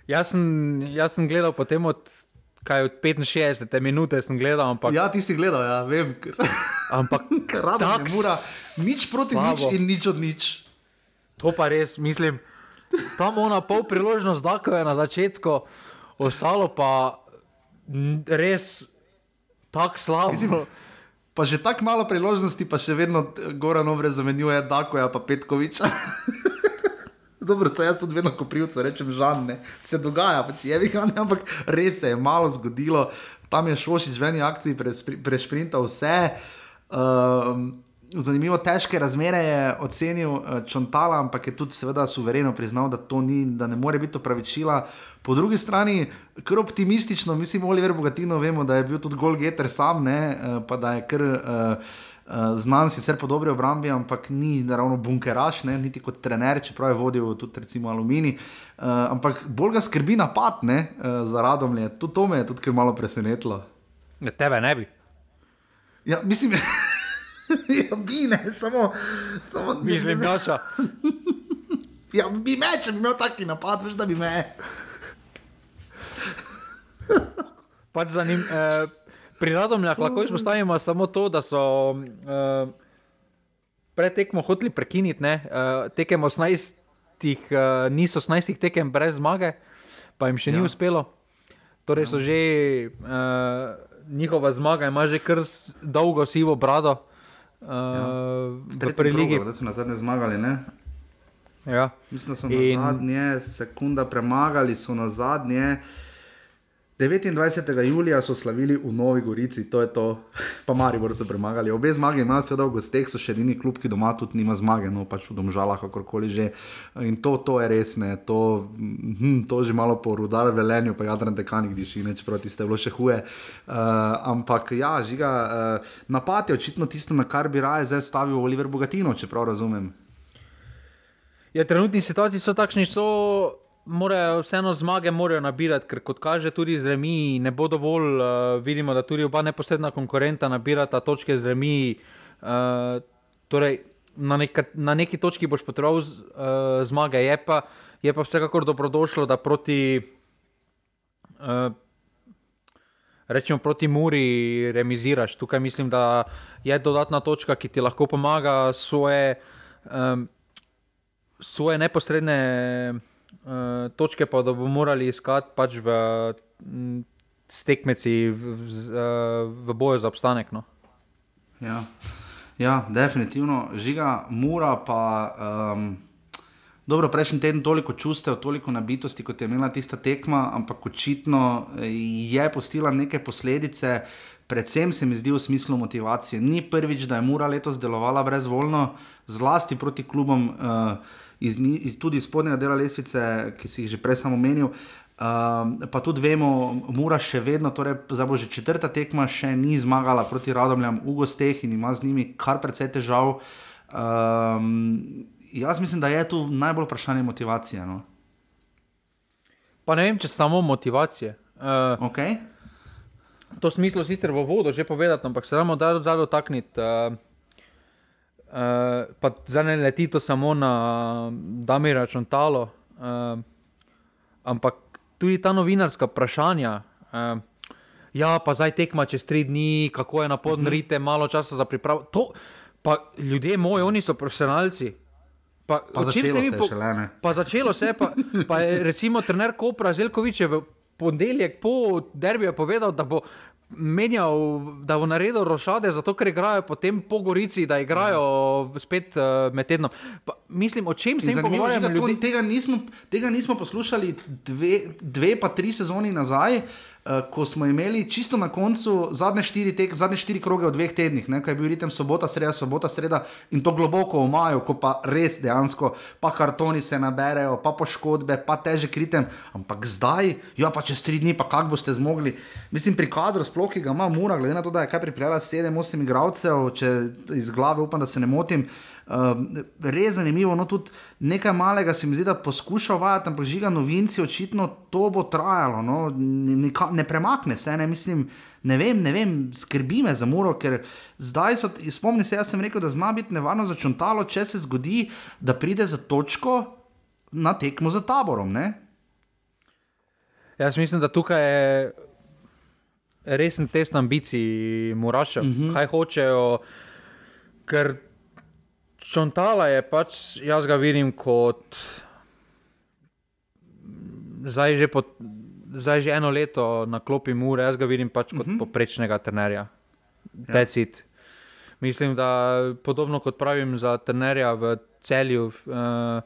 S2: Jaz sem, jaz sem gledal potem od, kaj, od 65 minut, sem gledal. Ampak,
S1: ja, ti si gledal, ja, vem.
S2: Ampak
S1: rado ne mora, nič proti slabo. nič in nič od nič.
S2: To pa res mislim. Tam ona pol priložnost, da je na začetku, ostalo pa res tako slabo. Mislim,
S1: pa že tako malo priložnosti, pa še vedno Goran Ovre zamenjuje Dakoja pa Petkoviča. Dobro, jaz tudi vedno, ko privca rečem, žal ne. Se dogaja, pač je vikane, ampak res se je malo zgodilo. Tam je šlošič v eni akciji prešprintal vse. Um, zanimivo, težke razmere je ocenil uh, Čontala, ampak je tudi seveda suvereno priznal, da to ni, da ne more biti opravičila. Po drugi strani, kar optimistično, mislim, Oliver Bogatino, vemo, da je bil tudi Golgeter sam, ne, uh, pa da je kar. Uh, Znan sicer po dobri obrambi, ampak ni ravno bunkeraš, ne, niti kot trener, čeprav je vodil tudi recimo Alumini. Uh, ampak bolj ga skrbi napad ne, uh, za radom. Tudi to me je tudi malo presenetilo.
S2: Ne, tebe ne bi.
S1: Ja, mislim, ja, bi ne, samo. samo
S2: Mislim, da je
S1: Ja, bi me, če bi imel taki napad, veš, da bi me.
S2: pač zanim, eh, Pri Radomljah lahko izpostavimo samo to, da so uh, pred tekmo hoteli prekiniti, uh, tekem 18, uh, niso 18 tekem brez zmage, pa jim še ja. ni uspelo. Torej so ja. že, uh, njihova zmaga ima že kar dolgo sivo brado. Uh, ja. Pri Ligi.
S1: Da so na zadnje zmagali, ne?
S2: Ja.
S1: Mislim, da so na In... zadnje sekunde premagali, so na zadnje. 29. julija so slavili v Novi Gorici, to je to, pa Maribor so premagali. Obe zmage imajo, seveda, v gosteh so še edini klub, ki doma tudi nima zmage, no pač v domžalah, kakorkoli že. In to, to je res, ne, to, hm, to že malo po rudarju, velenju, pa jadran dekanik diši, neč proti ste bilo še huje. Uh, ampak ja, žiga, uh, napad je očitno tisto, na kar bi raje zdaj stavil Oliver Bogatino, če prav razumem.
S2: Ja, trenutni situaciji so takšni, so morajo vseeno zmage morajo nabirati, ker kot kaže tudi z remi, ne bo dovolj. Uh, vidimo, da tudi oba neposredna konkurenta nabirata točke z remi. Uh, torej, na, neka, na neki točki boš potreboval z, uh, zmage, je pa, je pa vsekakor dobrodošlo, da proti. Uh, Rečemo proti Muri, remiziraš. Tukaj mislim, da je dodatna točka, ki ti lahko pomaga svoje, um, svoje neposredne uh, točke pa bomo morali iskati pač v stekmeci, v, v, v boju za obstanek. No.
S1: Ja. ja, definitivno, žiga, mura pa. Um... Dobro, prejšnji teden toliko čustev, toliko nabitosti, kot je imela tista tekma, ampak očitno je postila neke posledice, predvsem se mi zdi v smislu motivacije. Ni prvič, da je Mura letos delovala brezvoljno, zlasti proti klubom. Uh, iz, iz, tudi iz spodnjega dela lestvice, ki si jih že prej samo omenil. Uh, pa tudi vemo, Mura še vedno, torej za bože četrta tekma, še ni zmagala proti Radomljam v gosteh in ima z njimi kar precej težav. Um, jaz mislim, da je tu najbolj vprašanje motivacije. No?
S2: Pa ne vem, če samo motivacije.
S1: Uh, okay.
S2: To smislo sicer v vodo že povedati, ampak se moramo da dotakniti. Uh, Uh, pa zdaj ne leti to samo na Damira Čontalo, uh, ampak tudi ta novinarska vprašanja. Uh, ja, pa zdaj tekma čez tri dni, kako je na podnrite, mhm. malo časa za pripravo. To, pa ljudje moji, oni so profesionalci.
S1: Pa, pa začelo se, po, šele,
S2: pa začelo se je, pa, pa je recimo trener Kopra Zelkovič v ponedeljek po derbiju povedal, da bo menjal, da bo naredil rošade, zato ker igrajo potem po Gorici, da igrajo ja. spet uh, med tednom. Pa, mislim, o čem se jim pogovarjamo?
S1: Tega, tega nismo poslušali dve, dve pa tri sezoni nazaj. Uh, ko smo imeli čisto na koncu zadnje štiri, tek, zadnje štiri kroge v dveh tednih, kaj je bil ritem sobota, sreda, sobota, sreda in to globoko v maju, ko pa res dejansko, pa kartoni se naberejo, pa poškodbe, pa težek ritem. Ampak zdaj, ja, pa čez tri dni, pa kako boste zmogli. Mislim, pri kadru, sploh ki ga ima, mora, glede na to, da je kaj pripeljala sedem, osem igralcev, če iz glave upam, da se ne motim. Uh, res zanimivo, no tudi nekaj malega se mi zdi, da poskuša vajati, ampak žiga novinci, očitno to bo trajalo, no? ne, ne premakne se, ne mislim. Ne vem, ne vem, skrbi me za muro, ker zdaj so, spomni se, jaz sem rekel, da zna biti nevarno za čuntalo, če se zgodi, da pride za točko na tekmo za taborom. Ne?
S2: Jaz mislim, da tukaj je resen test ambicij, moraš, uh mhm. -huh. kaj hočejo. Ker Čontala je pač, jaz ga vidim kot zdaj že, po, zdaj že eno leto na klopi Mure, jaz ga vidim pač kot uh mhm. -huh. poprečnega trenerja. Ja. Mislim, da podobno kot pravim za trenerja v celju, uh,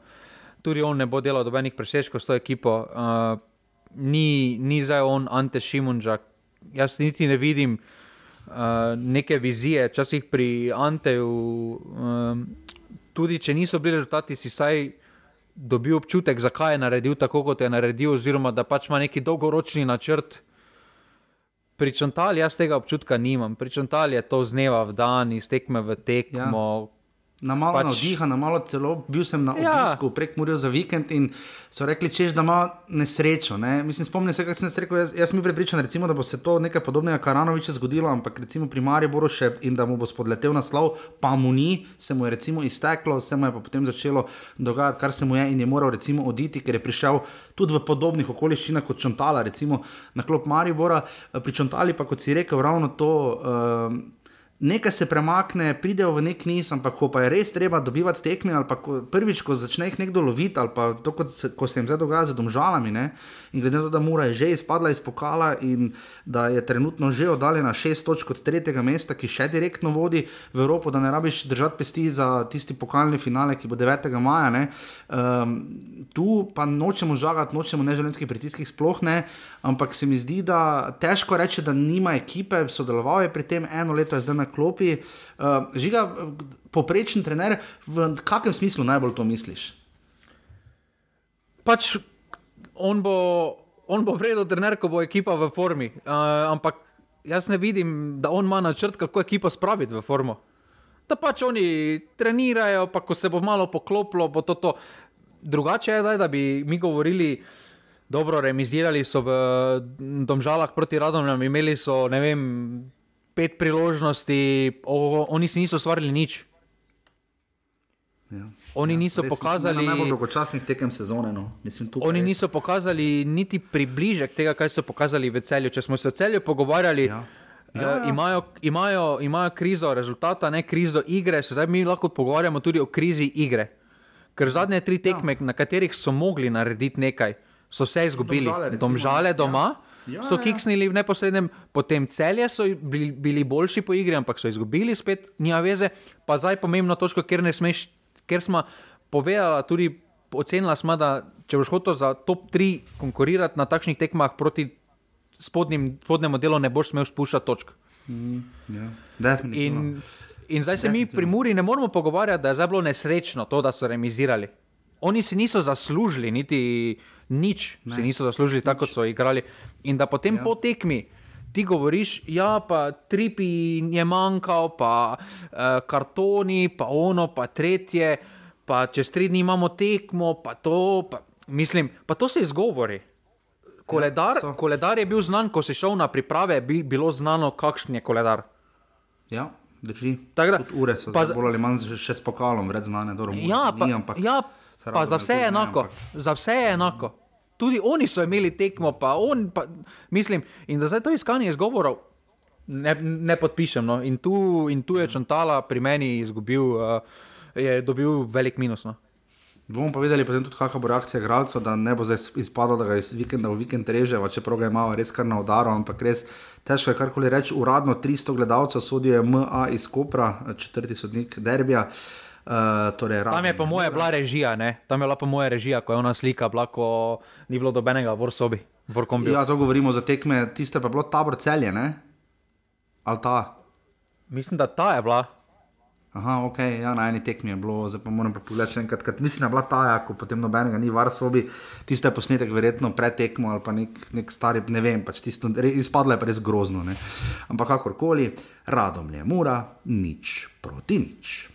S2: tudi on ne bo delal dobenih presežkov s to ekipo. Uh, ni, ni zdaj on Ante Šimunčak, jaz niti ne vidim. Uh, neke vizije, včasih pri Anteju, um, tudi če niso bili rezultati, si saj dobil občutek, zakaj je naredil tako, kot je naredil, oziroma da pač ima neki dolgoročni načrt. Pri Čantali jaz tega občutka nimam, pri Čantali je to z dneva v dan, iz tekme v tekmo.
S1: Na malo pač... navdiha, na malo celo bil sem na ja. obisku prek Murijo za vikend in so rekli, češ, da ima nesrečo. Ne? Mislim, spomnim se, kaj sem rekel. Jaz, jaz sem pripričan, recimo, da bo se to nekaj podobnega Karanoviča zgodilo, ampak recimo pri Mariboru še in da mu bo spodletel naslov, pa mu ni, se mu je recimo izteklo, se mu je pa potem začelo dogajati, kar se mu je in je moral recimo oditi, ker je prišel tudi v podobnih okoliščinah kot Čontala, recimo na klop Maribora, pri Čontali pa kot si rekel, ravno to. Uh, nekaj se premakne, pridejo v nek niz, ampak ko pa je res treba dobivati tekme, ali pa ko, prvič, ko začne jih nekdo loviti, ali pa to, se, ko se jim zdaj dogaja z domžalami. Ne? In glede na to, da Mura je že izpadla iz pokala in da je trenutno že oddaljena šest točk od tretjega mesta, ki še direktno vodi v Evropo, da ne rabiš držati pesti za tisti pokalni finale, ki bo 9. maja. Um, tu pa nočemo žagati, nočemo neželenskih pritiskih, sploh ne. Ampak se mi zdi, da težko reči, da nima ekipe, sodeloval je pri tem eno leto, zdaj na klopi. Uh, žiga, poprečen trener, v kakem smislu najbolj to misliš?
S2: Pač on bo, on bo vredno trener, ko bo ekipa v formi. Uh, ampak jaz ne vidim, da on ima načrt, kako ekipo spraviti v formo. Da pač oni trenirajo, pa ko se bo malo poklopilo, bo to. to. Drugače je, daj, da bi mi govorili, dobro, remizirali so v Domžalah proti Radomljam, imeli so vem, pet priložnosti, o, oni si niso ustvarili nič.
S1: Ja.
S2: Oni ja, niso res, pokazali.
S1: Mislim, najbolj dolgočasnih tekem sezone. No. Mislim,
S2: oni res. niso pokazali niti približek tega, kaj so pokazali v celju. Če smo se o celju pogovarjali, ja. Ja, ja. Uh, imajo, imajo, imajo krizo rezultata, ne krizo igre, zdaj mi lahko pogovarjamo tudi o krizi igre. Ker zadnje tri ja. tekme, ja. na katerih so mogli narediti nekaj, so vse izgubili. Domžale, Domžale doma. Ja. Ja, so ja. kiksnili v neposrednem, potem celje so bili, bili boljši po igri, ampak so izgubili, spet nima veze. Pa zdaj pomembno točko, ker ne smeš ker smo povedali, tudi ocenili smo, da če boš hotel za top 3 konkurirati na takšnih tekmah proti spodnjim, spodnjemu delu, ne boš smel spuščati točk.
S1: Mm, ja,
S2: in, in zdaj se mi pri Muri ne moremo pogovarjati, da je bilo nesrečno to, da so remizirali. Oni si niso zaslužili, niti nič, ne. si niso zaslužili, nič. tako so igrali. In da potem ja. po tekmi ti govoriš, ja, pa tripi je manjkal, pa uh, kartoni, pa ono, pa tretje, pa čez tri dni imamo tekmo, pa to. Pa, mislim, pa to se izgovori. Koledar, ja, koledar je bil znan, ko si šel na priprave, bi bilo znano, kakšen je koledar.
S1: Ja, drži. Da, ure so pa, bolj ali manj še s pokalom, vred znane, dobro.
S2: Ja, pa, ampak, ja, pa za vse je enako. Ne, za vse je enako. Tudi oni so imeli tekmo, pa on, pa, mislim, in da zdaj to iskanje izgovorov ne, ne podpišem. No. In, tu, in tu je Čantala pri meni izgubil, uh, je dobil velik minus. No.
S1: Bomo pa videli, tudi, kakšna bo reakcija igralcev, da ne bo zdaj izpadlo, da ga iz vikenda v vikend reže, čeprav ga je malo res kar na udaru, ampak res težko je karkoli reči. Uradno 300 gledalcev sodijo MA iz Kopra, četrti sodnik Derbija. Uh, Uh, torej,
S2: tam je po moje bila režija, ne? tam je bila po moje režija, ko je ona slika, bila, ko ni bilo dobenega v sobi.
S1: Ja, to govorimo za tekme, tiste pa je bilo tabor celje, ne? Ali ta?
S2: Mislim, da ta je bila.
S1: Aha, ok, ja, na eni tekmi je bilo, zdaj pa moram pogledati še enkrat, ker mislim, da je bila ta, ja, ko potem nobenega ni v sobi, tiste posnetek verjetno pred tekmo ali pa nek, nek stari, ne vem, pač tisto, izpadlo je pa res grozno, ne? Ampak kakorkoli, radom je mura, nič proti nič.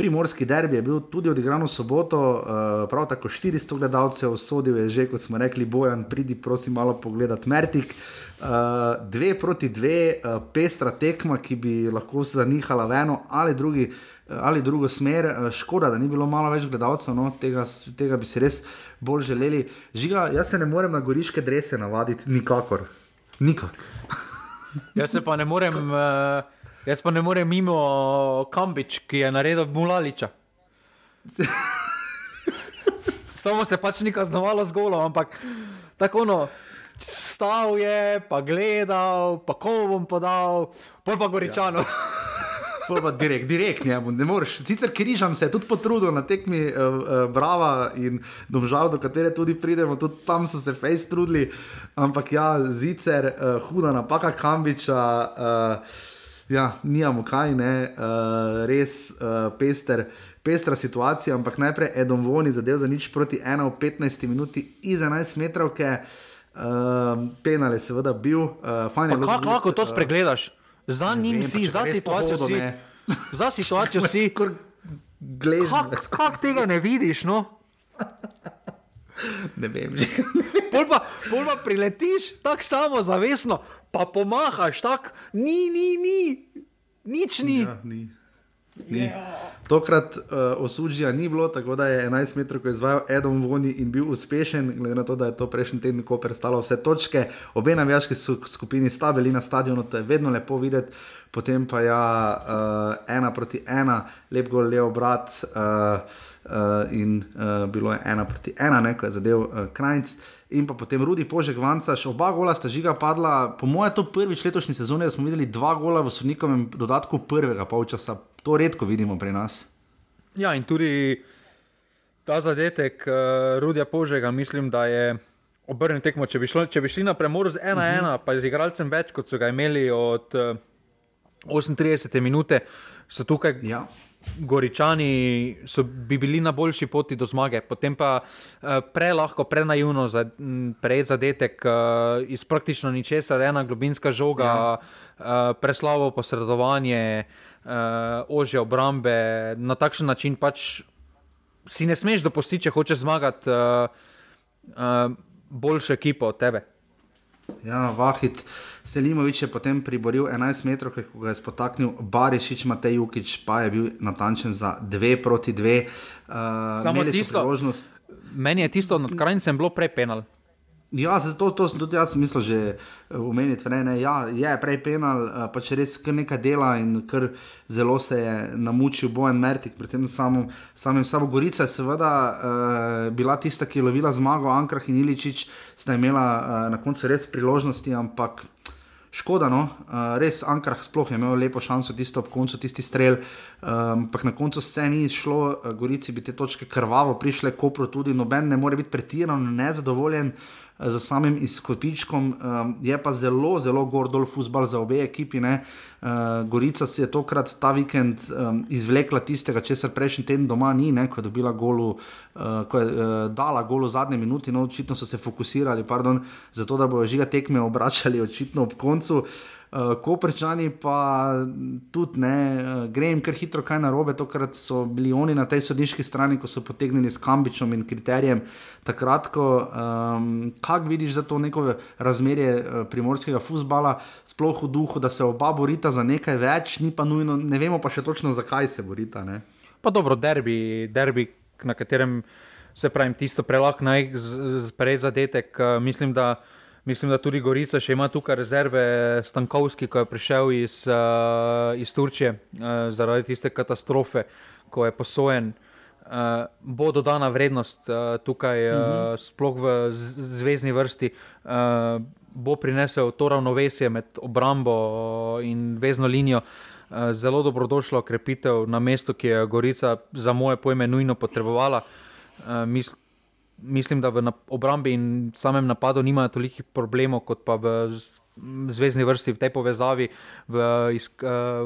S1: Primorski derbi je bil tudi odigran v soboto, uh, prav tako 400 gledalcev, sodil je že, kot smo rekli, bojan, pridi, prosim, malo pogledati Mertik. Uh, dve proti dve, uh, pestra tekma, ki bi lahko se zanihala v eno ali, drugi, ali drugo smer. Škoda, da ni bilo malo več gledalcev, no, tega, tega bi si res bolj želeli. Žiga, jaz se ne morem na goriške drese navaditi, nikakor. Nikak.
S2: jaz se pa ne morem. Uh... Jaz pa ne morem mimo Kambič, ki je naredil Mulaliča. Samo se pač ni kaznovalo z golom, ampak tako ono, stal je, pa gledal, pa komu bom podal, pol pa goričano. Ja.
S1: Pa direkt, direkt njemu, ne moreš. Sicer Križan se je tudi potrudil na tekmi uh, uh, Brava in domžal, do katere tudi pridemo, tudi tam so se fejs trudili, ampak ja, zicer, uh, huda napaka Kambiča. Uh, Ja, nijamo kaj, ne, uh, res uh, pester, pestra situacija, ampak najprej Edom Voni zadev za nič proti 1 v 15 minuti iz 11 metrov, ki je uh, penal, je seveda bil. Uh,
S2: Kako lahko to spregledaš? Za njim si, za situacijo si. Za situacijo si. Kako kak tega ne vidiš? No?
S1: ne vem, že.
S2: pol, pa, pol pa priletiš tako samo zavestno, pa pomahaš tako, ni, ni, ni, nič ni.
S1: Ja, ni. ni. Tokrat uh, osuđija ni bilo, tako da je 11 metrov izvajal Edom Voni in bil uspešen, glede na to, da je to prejšnji teden, ko prestalo vse točke. Obe navijaški skupini sta bili na stadionu, to je vedno lepo videti. Potem pa ja, uh, ena proti ena, lep gol, levo brat. Uh, uh, in uh, bilo je ena proti ena, ne, ko je zadev uh, Krajc. In pa potem Rudi Požek, Vancaš, oba gola sta žiga padla. Po mojem, to prvič letošnji sezoni, da smo videli dva gola v sodnikovem dodatku prvega polčasa. To redko vidimo pri nas.
S2: Ja, in tudi ta zadetek uh, Rudija Požega, mislim, da je. Obrnjen tekmo, če bi, šlo, če bi šli na premor z 1-1, uh -huh. pa z igralcem več, kot so ga imeli od uh, 38 minut, so tukaj ja. Goričani so bi bili na boljši poti do zmage, potem pa uh, prelahko, prenaivno za, prej zadetek uh, iz praktično ničesar, ena globinska žoga, ja. uh, preslavo posredovanje, uh, ožje obrambe. Na takšen način pač si ne smeš dopustiti, če hočeš zmagati uh, uh, boljšo ekipo od tebe.
S1: Ja, Vahid. Selimovič je potem priboril 11 metrov, ko ga je spotaknil Barišič, Matej Jukič pa je bil natančen za 2 proti 2.
S2: Uh, Samo tisto, priložnost... meni je tisto nad krajcem bilo prepenal.
S1: Ja, to, to sem tudi jaz mislil že umeniti. Ne, ne, ja, je prej penal, uh, pač res kar nekaj dela in kar zelo se je namučil Bojan Mertik, predvsem samim, samim Sabo Gorica. Seveda uh, bila tista, ki je lovila zmago, Ankrah in Iličič, sta imela uh, na koncu res priložnosti, ampak. Škoda, no, uh, res Ankrah sploh je imel lepo šanso, tisto ob koncu, tisti strel, um, ampak na koncu vse ni šlo, uh, Gorici bi te točke krvavo prišle, Kopro tudi, noben ne more biti pretirano nezadovoljen. Uh, za samim izkopičkom, um, je pa zelo, zelo gordol futbol za obe ekipi. Uh, Gorica si je tokrat ta vikend um, izvlekla tistega, česar prejšnji teden doma ni, ne, ko je dobila golu, uh, ko je uh, dala golu v zadnji minuti, no očitno so se fokusirali, pardon, zato da bojo žiga tekme obračali očitno ob koncu. Uh, Uh, Koprčani pa tudi ne, uh, grem kar hitro kaj narobe, tokrat so bili oni na tej sodniški strani, ko so potegnili s kambičom in kriterijem. Takrat, ko um, kak vidiš za to neko razmerje uh, primorskega futbola, sploh v duhu, da se oba borita za nekaj več, ni pa nujno, ne vemo pa še točno, zakaj se borita. Ne?
S2: Pa dobro, derbi, derbi, na katerem se pravi, tisto prelahko najprej zadetek, uh, mislim, da. Mislim, da tudi Gorica še ima tukaj rezerve, Stankovski, ki je prišel iz, uh, iz Turčije uh, zaradi tiste katastrofe, ko je posojen. Uh, bo dodana vrednost uh, tukaj, uh, mhm. sploh v zvezdni vrsti, uh, bo prinesel to ravnovesje med obrambo in vezno linijo. Uh, zelo dobrodošlo krepitev na mestu, ki je Gorica, za moje pojme, nujno potrebovala. Uh, mislim, mislim, da v obrambi in samem napadu nimajo toliko problemov kot pa v zvezdni vrsti, v tej povezavi, v,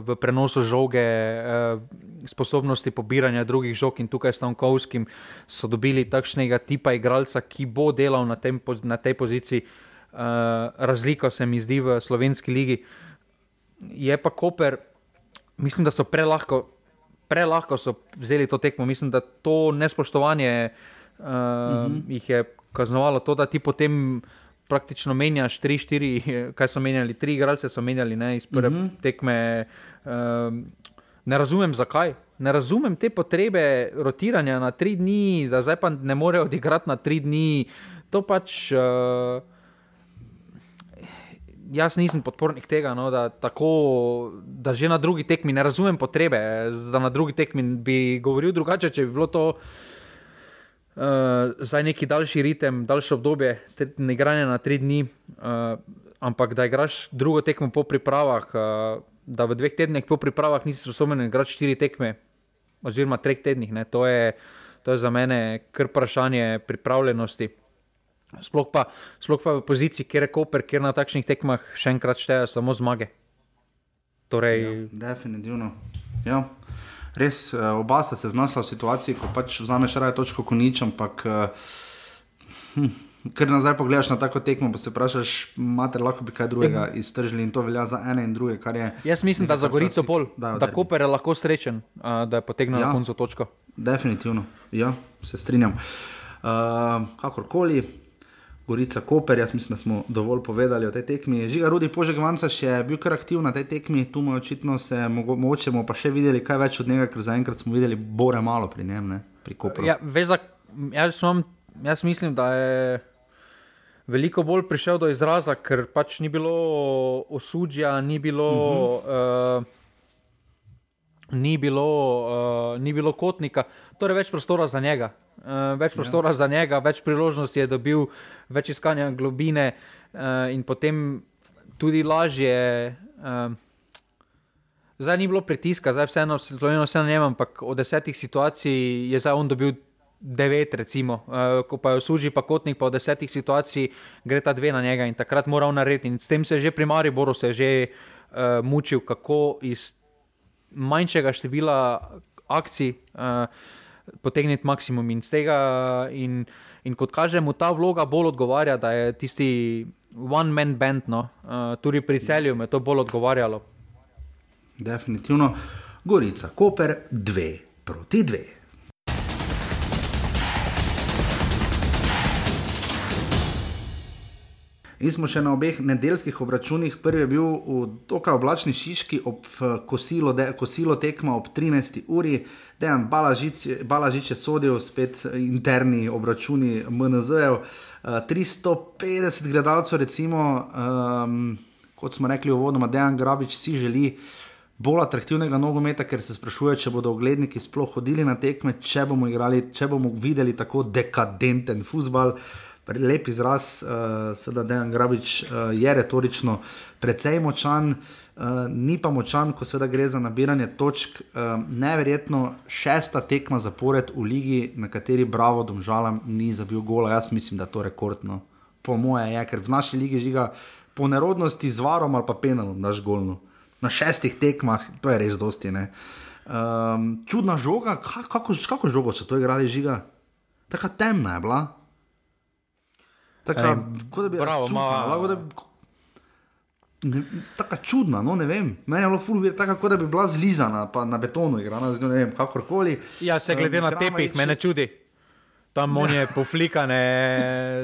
S2: v prenosu žoge, eh, sposobnosti pobiranja drugih žog in tukaj s Stankovskim so dobili takšnega tipa igralca, ki bo delal na, tem, na tej poziciji. Eh, razlika se mi zdi v slovenski ligi. Je pa Koper, mislim, da so prelahko. Prelahko so vzeli to tekmo, mislim, da to nespoštovanje uh, uh, uh -huh. jih je kaznovalo to, da ti potem praktično menjaš tri, štiri, kaj so menjali, tri igralce so menjali ne, iz prve uh mhm. -huh. tekme. Uh, ne razumem, zakaj. Ne razumem te potrebe rotiranja na tri dni, da zdaj pa ne morejo odigrati na tri dni. To pač. Uh, Jaz nisem podpornik tega, no, da, tako, da že na drugi tekmi ne razumem potrebe, da na drugi tekmi bi govoril drugače, če bi bilo to uh, uh, zdaj neki daljši ritem, daljše obdobje, ne igranje na tri dni, uh, ampak da igraš drugo tekmo po pripravah, uh, da v dveh tednih po pripravah nisi sposoben igrati štiri tekme, oziroma treh tednih. To je, to je za mene kar vprašanje pripravljenosti. Sploh pa, sploh pa v poziciji, kjer je Koper, kjer na takšnih tekmah še enkrat šteje samo zmage. Torej,
S1: Ja, definitivno. Ja. Res, eh, oba sta se znašla v situaciji, ko pač vzameš raje točko kot nič, ampak eh, hm, ker nazaj pogledaš na tako tekmo, pa se vprašaš, mater, lahko bi kaj drugega iztržili in to velja za ene in druge, je.
S2: Jaz mislim, da za Gorico pol, da
S1: derbi.
S2: Koper je lahko srečen, uh, da je potegnil. Ja. na koncu točko.
S1: Definitivno, ja, se strinjam. Uh, kakorkoli, Gorica Koper, jaz mislim, da smo dovolj povedali o tej tekmi. Žiga Rudi Požek Vanca še je bil kar aktiven na tej tekmi, tu mu očitno se mogo, mogoče bomo pa še videli kaj več od njega, ker zaenkrat smo videli bore malo pri njem, ne, pri Kopru.
S2: Ja, veš, za, jaz, imam, jaz mislim, da je veliko bolj prišel do izraza, ker pač ni bilo osudja, ni bilo. Uh -huh. uh, Ni bilo, uh, ni bilo kotnika, torej več prostora za njega. Uh, več prostora ja. za njega, več priložnosti je dobil, več iskanja globine uh, in potem tudi lažje. Uh, zdaj ni bilo pritiska, zdaj vseeno sloveno vse na njem, ampak od desetih situacij je zdaj on dobil devet, recimo, uh, ko pa je služi pa kotnik, pa od desetih situacij gre ta dve na njega in takrat mora on narediti. In s tem se je že pri Mariboru se je že uh, mučil, kako iz manjšega števila akcij uh, potegniti maksimum in z tega. In, in kot kaže, mu ta vloga bolj odgovarja, da je tisti one-man band, no, uh, tudi pri celju je to bolj odgovarjalo.
S1: Definitivno. Gorica, Koper, dve proti dve. In smo še na obeh nedeljskih obračunih. Prvi je bil v dokaj oblačni Šiški ob eh, kosilo, de, kosilo tekma ob 13. uri, dejan Balažič, Balažič je sodil, spet eh, interni obračuni MNZ-jev. Uh, 350 gledalcev, recimo, um, kot smo rekli uvodoma, Dejan Grabič si želi bolj atraktivnega nogometa, ker se sprašuje, če bodo ogledniki sploh hodili na tekme, če bomo, igrali, če bomo videli tako dekadenten futbal. Lep izraz, uh, seveda Dejan Grabič uh, je retorično precej močan, uh, ni pa močan, ko seveda gre za nabiranje točk. Uh, neverjetno šesta tekma zapored v ligi, na kateri Bravo Domžalam ni zabil gola. Jaz mislim, da je to rekordno. Po moje je, ker v naši ligi žiga po nerodnosti z varom ali pa penalom, naš golno. Na šestih tekmah, to je res dosti. Um, čudna žoga, Ka- kako, kako žogo so to igrali žiga? Taka temna je bila. Taka, kot da bi
S2: bravo,
S1: razcufala,
S2: ma-
S1: lahko da Ne, taka čudna, no ne vem. Meni je bilo fulvir, tako da bi bila zlizana, pa na betonu igrana, z njo, ne vem, kakorkoli.
S2: Ja, se glede
S1: Um,
S2: na tepih, me ne čudi. Tam on je poflikane,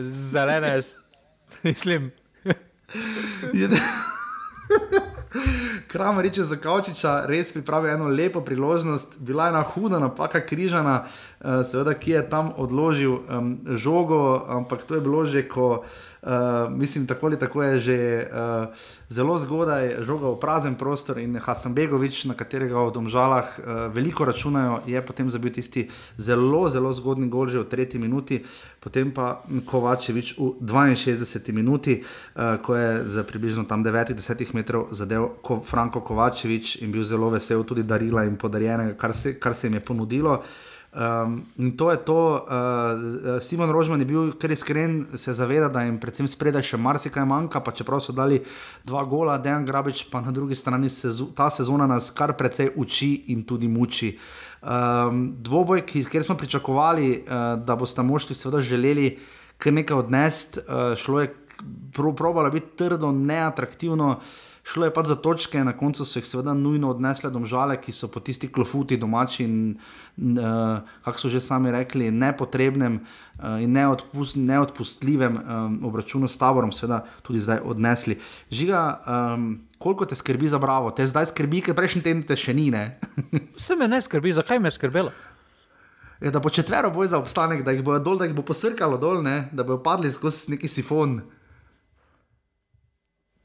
S2: zelene, mislim.
S1: Kramarič je za Kavčiča res pripravil eno lepo priložnost, bila je ena huda napaka križana, eh, seveda, ki je tam odložil um, žogo, ampak to je bilo že, ko, uh, mislim, tako ali tako je že uh, zelo zgodaj žoga v prazen prostor in Hasanbegovič, na katerega v Domžalah uh, veliko računajo, je potem zabil tisti zelo, zelo zgodni gol že v tretji minuti, potem pa Kovačevič v 62 minuti, uh, ko je za približno tam 9-10 metrov zadev ko Franko Kovačevič in bil zelo vesel tudi darila in podarjenega, kar se, kar se jim je ponudilo. Um, in to je to, uh, Simon Rožman je bil kar iskren, se zaveda, da jim predvsem spredaj še marsikaj manjka, pa čeprav so dali dva gola, Dejan Grabič pa na drugi strani sezo, ta sezona nas kar precej uči in tudi muči. Um, dvoboj, ki, kjer smo pričakovali, uh, da boste moštvi seveda želeli kar nekaj odnesti, uh, šlo je, pro, probalo biti trdo, neatraktivno. Šlo je pa za točke, na koncu so jih seveda nujno odnesle domžale, ki so po tisti klofuti domači in, uh, kako so že sami rekli, nepotrebnem uh, in neodpust, neodpustljivem um, obračunu s taborom, seveda tudi zdaj odnesli. Žiga, um, koliko te skrbi za bravo, te zdaj skrbi, ker prejšnji teden te še ni?
S2: Vse me ne skrbi, zakaj me je skrbelo?
S1: Je, da bo četvero boj za obstanek, da jih bo dol, da jih bo posrkalo dol, ne? da bodo padli skozi neki sifon.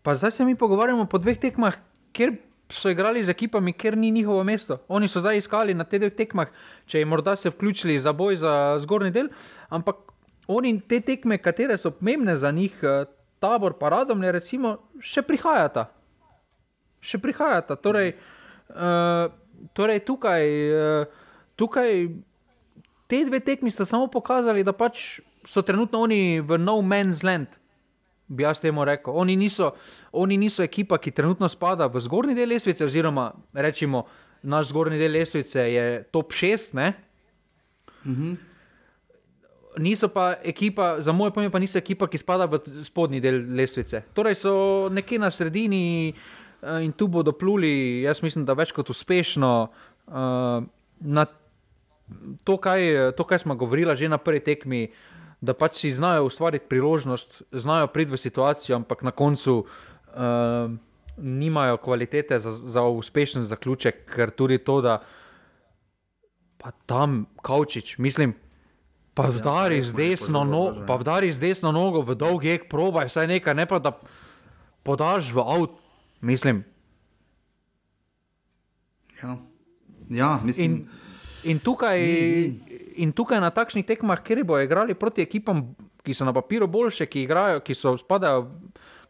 S2: Pa zdaj se mi pogovarjamo po dveh tekmah, kjer so igrali z ekipami, kjer ni njihovo mesto. Oni so zdaj iskali na teh dveh tekmah, če jim morda se vključili za boj za zgornji del, ampak oni te tekme, katere so pomembne za njih, eh, tabor, pa radomlje, recimo, še prihajata. Še prihajata. Torej, uh, torej tukaj, uh, tukaj te dve tekmi sta samo pokazali, da pač so trenutno oni v no man's land. Bi jaz temu rekel. Oni niso, oni niso ekipa, ki trenutno spada v zgornji del lestvice, oziroma rečemo, naš zgornji del lestvice je top 6. Mhm. Niso pa ekipa, za moje pojme, pa niso ekipa, ki spada v spodnji del lestvice. Torej so nekje na sredini uh, in tu bodo pluli, jaz mislim, da več kot uspešno uh, na to, kaj, to, kaj smo govorili že na prvi tekmi. Da pač si znajo ustvariti priložnost, znajo priti v situacijo, ampak na koncu uh, nimajo kvalitete za, za uspešen zaključek, ker tudi to, da pa tam kaučič, mislim, pa ja, vdari, z desno, no, pa vdari z desno nogo v dolgi jek, probaj vsaj nekaj, ne pa da podaš v avto, mislim.
S1: Ja, ja mislim.
S2: In, in, tukaj, ni, ni. In tukaj na takšnih tekmah, kjer bodo igrali proti ekipam, ki so na papiru boljše, ki igrajo, ki so spadajo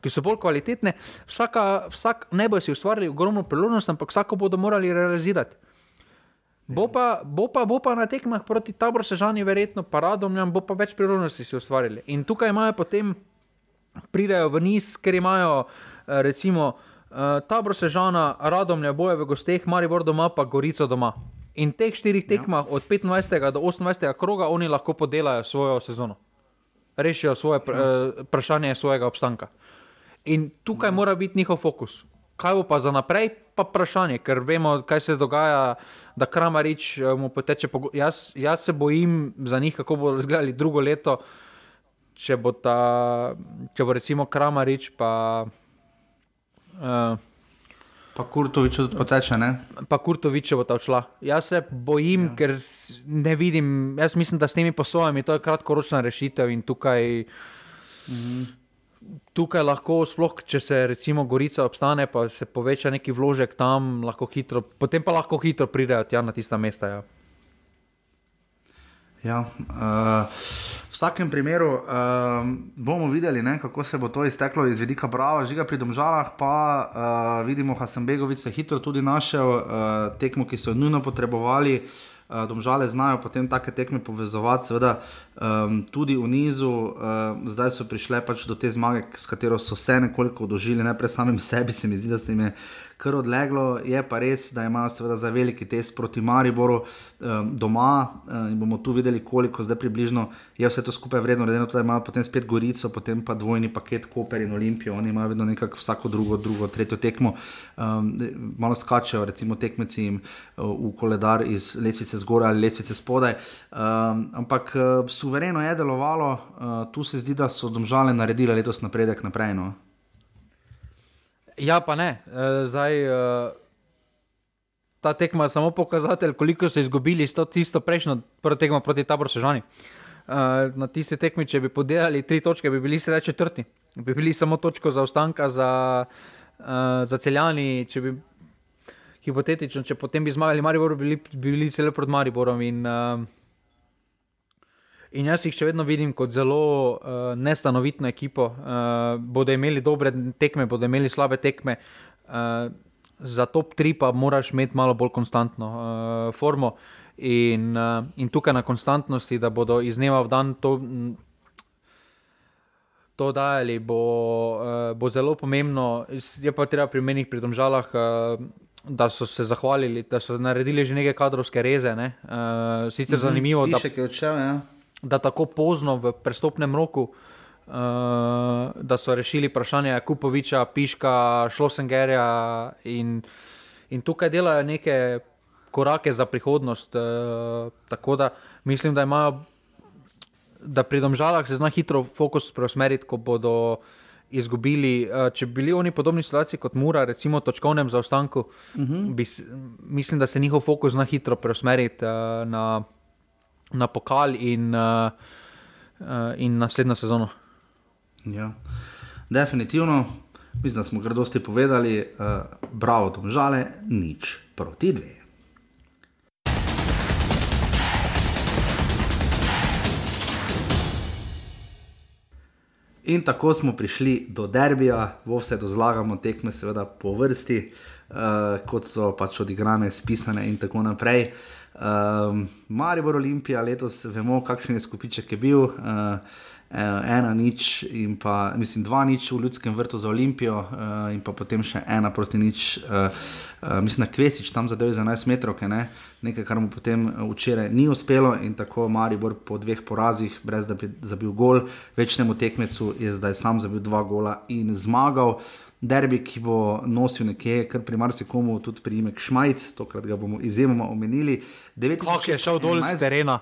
S2: ki so bolj kvalitetne. Vsaka, vsak ne bo si ustvaril ogromno priložnosti, ampak vsako bodo morali realizirati. Bo pa, bo, pa, bo pa na tekmah proti taboru sežani, verjetno paradomljam, bo pa več priložnosti si ustvarili. In tukaj imajo potem, pridejo v niz, ker imajo eh, recimo eh, tabor sežana, radomlja, boje v gosteh, Maribor doma, pa Gorico doma. In teh štirih ja. tekmah, ja. od 25. do 28. kroga, oni lahko podelajo svojo sezono, rešijo svoje ja. vprašanje svojega obstanka. In tukaj no. mora biti njihov fokus. Kaj bo pa za naprej, pa vprašanje, ker vemo, kaj se dogaja, da Kramarič eh, mu poteče. Jaz, jaz se bojim za njih, kako bodo izgledali drugo leto, če bo, ta, če bo recimo Kramarič pa. Uh,
S1: Pa Kurtovič poteče, ne?
S2: Pa Kurtovič bo ta odšla. Jaz se bojim, ja. ker ne vidim, jaz mislim, da s temi posojami to je kratkoročna rešitev in tukaj. Mhm tukaj lahko, sploh če se recimo Gorica obstane, pa se poveča neki vložek tam, lahko hitro, potem pa lahko hitro pridejo tja na tista mesta. Ja.
S1: Ja, uh, v vsakem primeru uh, bomo videli, ne, kako se bo to izteklo iz vidika Brava, žiga pri Domžalah, pa uh, vidimo, da sem Begovic hitro tudi našel uh, tekmo, ki so jo nujno potrebovali. Uh, domžale znajo potem take tekme povezovati, seveda um, tudi v nizu, uh, zdaj so prišle pač do te zmage, s katero so se nekoliko dožili, ne pred samim sebi, se mi zdi, da se jim je kar odleglo. Je pa res, da imajo seveda za veliki test proti Mariboru um, doma um, in bomo tu videli, koliko zdaj približno je vse to skupaj vredno, da imajo potem spet Gorico, potem pa dvojni paket Koper in Olimpijo, oni imajo vedno nekako vsako drugo, drugo, tretjo tekmo. Um, malo skačejo, recimo tekmeci jim uh, v koledar iz lesice zgoraj ali lesice spodaj. Um, ampak uh, suvereno je delovalo, uh, tu se zdi, da so domžale naredile letos napredek naprej. No?
S2: Ja, pa ne. Eh, zdaj, eh, ta tekma je samo pokazatelj, koliko so izgubili s to tisto prejšnjo tekmo proti taboru Sežani. Eh, na tisti tekmi, če bi podelili tri točke, bi bili sedaj četrti. Bi bili samo točko za ostanka za, za celjani. Bi, hipotetično, če potem bi zmagali Maribor, bi bili, bi bili celo pred Mariborom. In, uh, In jaz jih še vedno vidim kot zelo uh, nestanovitno ekipo. Uh, bodo imeli dobre tekme, bodo imeli slabe tekme. Uh, za top 3 pa moraš imeti malo bolj konstantno uh, formo. In, uh, in tukaj na konstantnosti, da bodo iz dneva v dan to, to dajali, bo, uh, bo zelo pomembno. Je pa treba pri menih pri domžalah. Uh, Da so se zahvalili, da so naredili že neke kadrovske reze. Ne? Uh, sicer mm -hmm, zanimivo,
S1: da, odšel, ja
S2: da tako pozno v prestopnem roku, uh, da so rešili vprašanje Kupoviča, Piška, Šlosengerja in, in tukaj delajo neke korake za prihodnost. Uh, tako da mislim, da imajo, da pri domžalah se zna hitro fokus preusmeriti, ko bodo. Izgubili, če bi bili oni podobni situaciji kot Mura, recimo točkovnem zaostanku, uh mhm. -huh. bi, mislim, da se njihov fokus zna hitro preusmeriti na na pokal in, uh, in naslednjo sezono.
S1: Ja, definitivno, mislim, da smo grdosti povedali, uh, bravo, tam žale, nič proti dve. In tako smo prišli do derbija, vse dozlagamo tekme, seveda po vrsti, uh, kot so pač odigrane, spisane in tako naprej. Uh, Um, Maribor Olimpija letos vemo, kakšen je skupiček je bil. Uh, ena nič in pa, mislim, dva nič v ljudskem vrtu za Olimpijo, uh, in pa potem še ena proti nič, uh, uh, mislim, na Kvesič, tam zadev za 11 metrov, ne? nekaj, kar mu potem včeraj ni uspelo in tako Maribor po dveh porazih, brez da bi zabil gol, večnemu tekmecu je zdaj sam zabil dva gola in zmagal. Derbi, ki bo nosil nekje, kar pri marsikomu tudi priimek Šmajc, tokrat ga bomo izjemoma omenili.
S2: Kako je šel dol iz terena?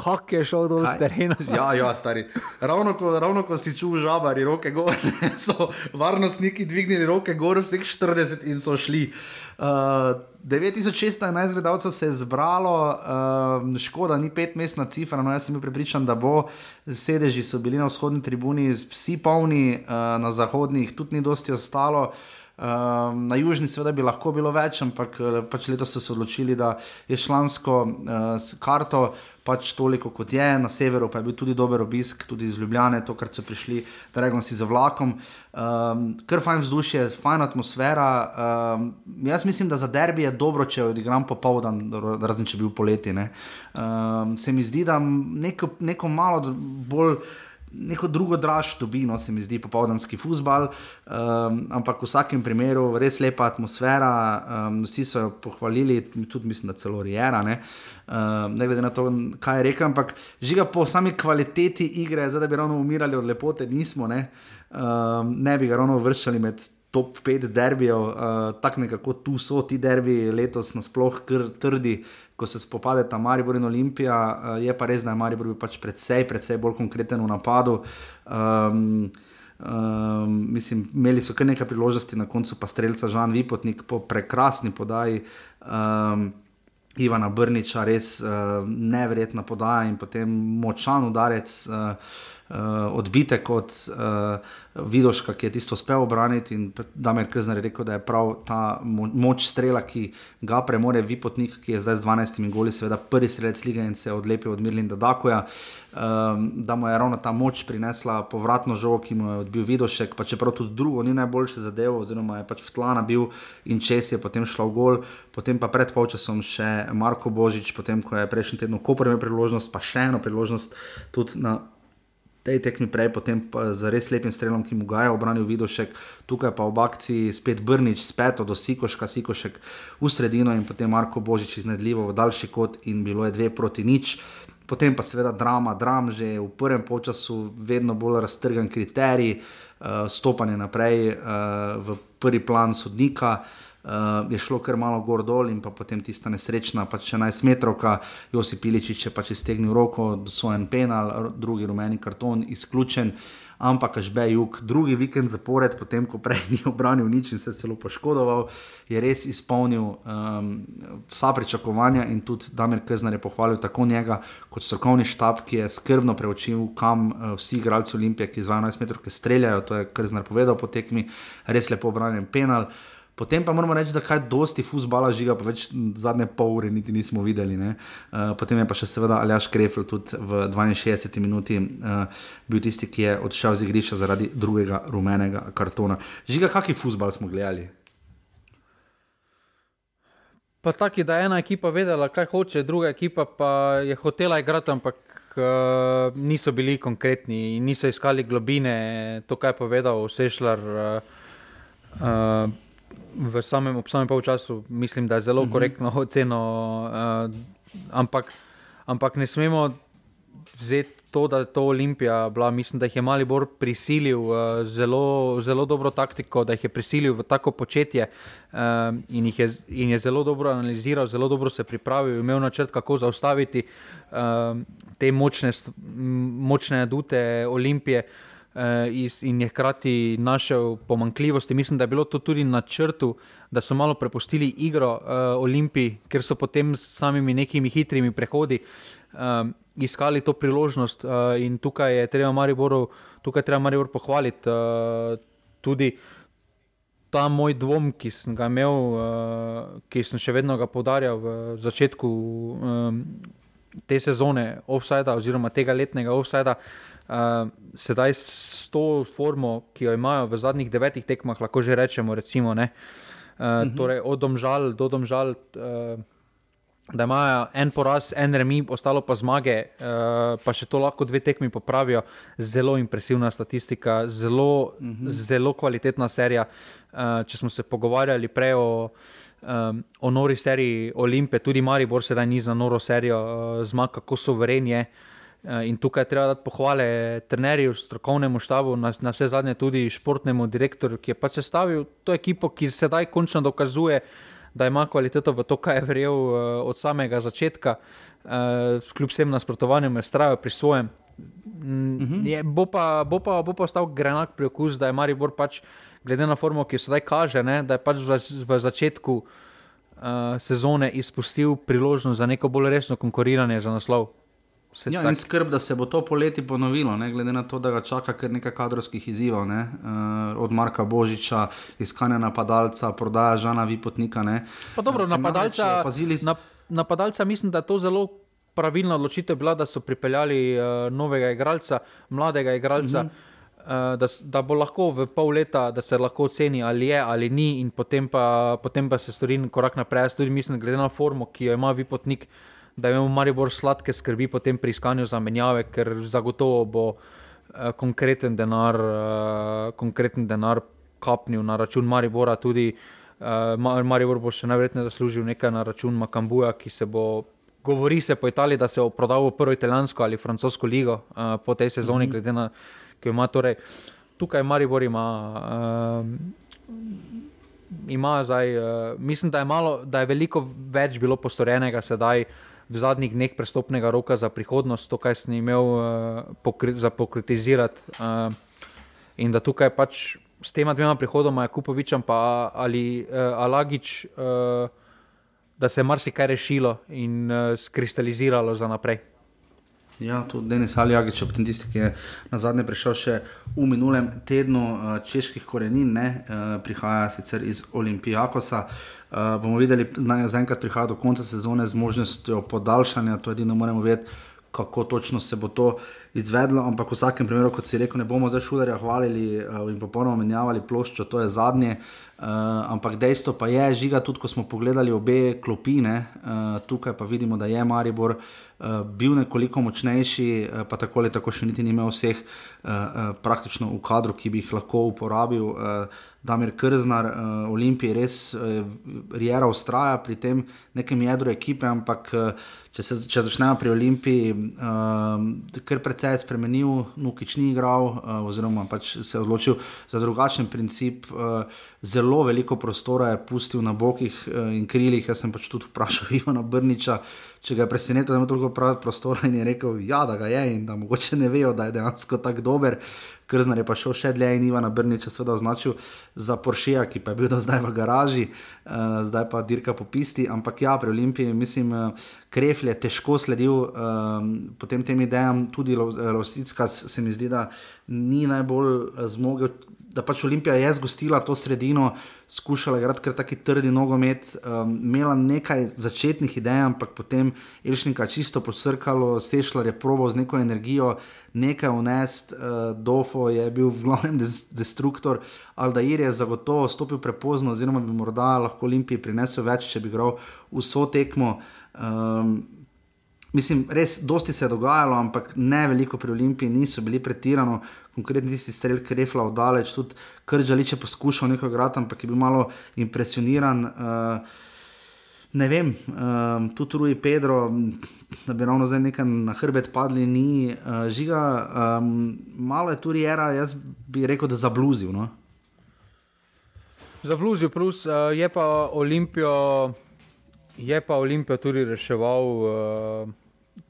S2: kako je šel dol z terena.
S1: Ja, ja, stari. Ravno ko, ravno ko si čutil žabari, roke gor, so varnostniki dvignili roke gor, vseh 40 in so šli. Uh, 9611 gledalcev se je zbralo, uh, škoda, ni pet mest na cifra, no jaz sem bil prepričan, da bo. Sedeži so bili na vzhodni tribuni, vsi polni, uh, na zahodnih tudi ni dosti ostalo. Uh, na južni, seveda, bi lahko bilo več, ampak pač letos so se odločili, da je člansko uh, karto pač toliko kot je, na severu pa je bil tudi dober obisk, tudi iz Ljubljane, to, kar so prišli, Dragon si za vlakom. Um, Ker fajn vzdušje, fajn atmosfera. Um, jaz mislim, da za derbi je dobro, če odigram popoldan, razen če bi bil poleti. Um, se mi zdi, da neko, neko malo bolj neko drugo draž dobi, no se mi zdi, popoldanski futbal. Um, ampak v vsakem primeru res lepa atmosfera, um, vsi so jo pohvalili, tudi mislim, da celo Rijera. Ne? Um, ne glede na to, kaj je rekel, ampak žiga po sami kvaliteti igre, zdaj da bi ravno umirali od lepote, nismo, ne, um, ne bi ga ravno vrščali med top 5 derbijev, uh, tako nekako tu so ti derbi letos nasploh kar trdi, ko se spopadeta Maribor in Olimpija, uh, je pa res, da je Maribor pač predvsej, predvsej bolj konkreten v napadu. Um, um, mislim, imeli so kar nekaj priložnosti, na koncu pa streljca Žan Vipotnik po prekrasni podaji. Um, Ivana Brniča, res uh, nevrjetna podaja in potem močan udarec. Uh, odbitek od uh, Vidoška, ki je tisto uspel obraniti. Damir Krzner je rekel, da je prav ta mo moč strela, ki ga premore Vipotnik, ki je zdaj z 12 goli, seveda prvi strelec lige in se je odlepil od Mirlinda Dakoja. Um, da mu je ravno ta moč prinesla povratno žogo, ki mu je odbil Vidošek, pa čeprav tudi drugo ni najboljše zadevo, oziroma je pač v tlana bil in čez je potem šla v gol, potem pa pred polčasom še Marko Božič, potem ko je prejšnji teden Koper imel priložnost, pa še eno priložnost tudi na tej tekmi prej, potem pa z res lepim strelom, ki mu ga je obranil Vidošek, tukaj pa v akciji spet Brnič, spet do Sikoška, Sikošek v sredino in potem Marko Božič iznedljivo v daljši kot in bilo je dve proti nič. Potem pa seveda drama, dram že v prvem času, vedno bolj raztrgan kriterij, uh, stopanje naprej uh, v prvi plan sodnika. Uh, uh, je šlo kar malo gor dol in potem tista nesrečna, pač 11 metrov, Josip Piličič je pač iztegnil roko, dosojen penal, drugi rumeni karton, izključen. Ampak, až be jug, drugi vikend zapored, potem ko prej ni obranil nič in se celo poškodoval, je res izpolnil um, vsa pričakovanja in tudi Damir Kaznar je pohvalil tako njega, kot strokovni štab, ki je skrbno preučil, kam uh, vsi igralci Olimpije, ki z 12 metrov streljajo, to je Kaznar povedal po tekmi, res lepo obranjen penal. Uh, Potem pa moramo reči, da kaj dosti fusbala žiga, pa več zadnje pol ure niti nismo videli. Uh, potem je pa še seveda Aljaš Krefel tudi v 62 minuti uh, bil tisti, ki je odšel z igrišča zaradi drugega rumenega kartona. Žiga, kakšen fusbal smo gledali?
S2: Pa tako, da je ena ekipa vedela, kaj hoče, druga ekipa pa je hotela igrati, ampak uh, niso bili konkretni in niso iskali globine, to, kar je povedal Sešljar. Uh, uh, v samem, samem polčasu mislim, da je zelo mhm. korektno oceno, uh, ampak, ampak ne smemo vzeti to, da je to Olimpija bila. Mislim, da jih je mali bolj prisilil uh, zelo, zelo dobro taktiko, da jih je prisilil v tako početje uh, in, je, in je zelo dobro analiziral, zelo dobro se pripravil, imel načrt, kako zaustaviti uh, te močne, močne adute Olimpije. Eh, in je hkrati našel pomankljivosti. Mislim, da je bilo to tudi na črtu, da so malo prepustili igro uh, Olimpiji, ker so potem s samimi nekimi hitrimi prehodi um, iskali to priložnost. Uh, in tukaj je treba Mariboru, tukaj treba Maribor pohvaliti uh, tudi. Ta moj dvom, ki sem ga imel, uh, ki sem še vedno ga podarjal v začetku um, te sezone, offside, oziroma tega letnega offside, uh, uh, sedaj s to formo, ki jo imajo v zadnjih devetih tekmah, lahko že rečemo, recimo, ne, uh, uh -huh. torej od domžal do domžal. Uh, da imajo en poraz, en remi, ostalo pa zmage, uh, pa še to lahko dve tekmi popravijo. Zelo impresivna statistika, zelo, uh -huh. zelo kvalitetna serija. Uh, če smo se pogovarjali prej o, um, o nori seriji Olimpije, tudi Maribor sedaj ni za noro serijo uh, zmag, kako soveren je. In tukaj treba dati pohvale trenerju, strokovnemu štabu, na, na vse zadnje tudi športnemu direktorju, ki je pač sestavil to ekipo, ki se sedaj končno dokazuje, da ima kvaliteto v to, kaj je verjel uh, od samega začetka, uh, kljub vsem nasprotovanjem, je strajal pri svojem. -huh. je, bo, pa, bo, pa, bo pa ostal grenak pri okus, da je Maribor pač, glede na formo, ki se zdaj kaže, ne, da je pač v, v začetku uh, sezone izpustil priložnost za neko bolj resno konkuriranje za naslov.
S1: Ja, tak... In skrb, da se bo to poleti ponovilo, ne? glede na to, da ga čaka kar nekaj kadrovskih izzivov, ne? uh, od Marka Božiča, iskanja napadalca, prodaja žana Vipotnika.
S2: Dobro, napadalca, opazili... na, napadalca mislim, da je to zelo pravilna odločitev bila, da so pripeljali uh, novega igralca, mladega igralca. Uh -huh. Uh, da, da bo lahko v pol leta, da se lahko oceni, ali je ali ni, in potem pa, potem pa se stori korak naprej. Jaz tudi mislim, glede na formo, ki jo ima Vipotnik, uh, da imamo Maribor sladke skrbi potem pri iskanju zamenjave, ker zagotovo bo uh, konkreten, denar, uh, konkreten denar kapnil na račun Maribora. Tudi uh, Maribor bo še najverjetneje zaslužil nekaj na račun Makambuja, ki se bo. Govori se po Italiji, da se bo prodal v prvo italijansko ali francosko ligo uh, po tej sezoni, mm -hmm. glede na to, ki ima torej. Tukaj Maribor ima. Uh, Ima zdaj, uh, mislim, da je, malo, da je veliko več bilo postorjenega sedaj uh, v zadnjih dneh prestopnega roka za prihodnost, to, kar sem imel uh, pokri, za pokritizirati. Uh, in da tukaj pač s tema dvema prihodoma, Kupovičem pa ali uh, Alagič, uh, da se je marsikaj rešilo in uh, skristaliziralo za naprej.
S1: Ja, tudi Denis Aljagič, ob tem tisti, ki je na zadnje prišel še v minulem tednu čeških korenin, ne, prihaja sicer iz Olimpijakosa. Uh, bomo videli, zaenkrat prihaja do konca sezone z možnostjo podaljšanja, to edino moramo vedeti, kako točno se bo to izvedlo. Ampak v vsakem primeru, kot si rekel, ne bomo za šulerja hvalili uh, in popolnoma menjavali ploščo, to je zadnje. Uh, ampak dejstvo pa je, žiga tudi, ko smo pogledali obe klopine, uh, tukaj pa vidimo, da je Maribor uh, bil nekoliko močnejši, uh, pa tako ali tako še niti ni imel vseh uh, uh, praktično v kadru, ki bi jih lahko uporabil. Uh, Damir Krznar, uh, Olimpij, res uh, Rijera ustraja pri tem nekem jedru ekipe, ampak uh, če, se, če začnemo pri Olimpiji, uh, kar precej spremenil, Nukič ni igral, uh, oziroma pač se je odločil za drugačen princip. Uh, zelo veliko prostora je pustil na bokih uh, in krilih. Jaz sem pač tudi vprašal Ivana Brniča, če ga je presenetilo, da ima toliko prostora in je rekel, ja, da ga je in da mogoče ne vejo, da je dejansko tako dober. Krznar je pa šel še dlje in Ivana Brniča seveda označil za Porsche, ki pa je bil do zdaj v garaži, uh, zdaj pa dirka po pisti. Ampak ja, pri Olimpiji, mislim, uh, Krefl je težko sledil um, potem tem idejam, tudi Lovsticka se mi zdi, da ni najbolj zmogel da pač Olimpija je zgostila to sredino, skušala igrati kar taki trdi nogomet, um, imela nekaj začetnih idej, ampak potem Ilšnika čisto posrkalo, Stešljar je probo z neko energijo, nekaj unest, uh, Dofo je bil v glavnem des destruktor, Aldair je zagotovo stopil prepozno, oziroma bi morda lahko Olimpiji prinesel več, če bi igral vso tekmo. Um, Mislim, res, dosti se je dogajalo, ampak ne veliko pri Olimpiji, niso bili pretirano, konkretno tisti strelj, ki je refla oddaleč, tudi Krdžalič je poskušal nekaj igrati, ampak je bil malo impresioniran. Uh, ne vem, uh, tudi Rui Pedro, da bi ravno zdaj nekaj na hrbet padli, ni uh, žiga, um, malo je tu era, jaz bi rekel, da zabluzil. No?
S2: Zabluzil, plus uh, je pa Olimpijo. Je pa Olimpijo tudi reševal uh,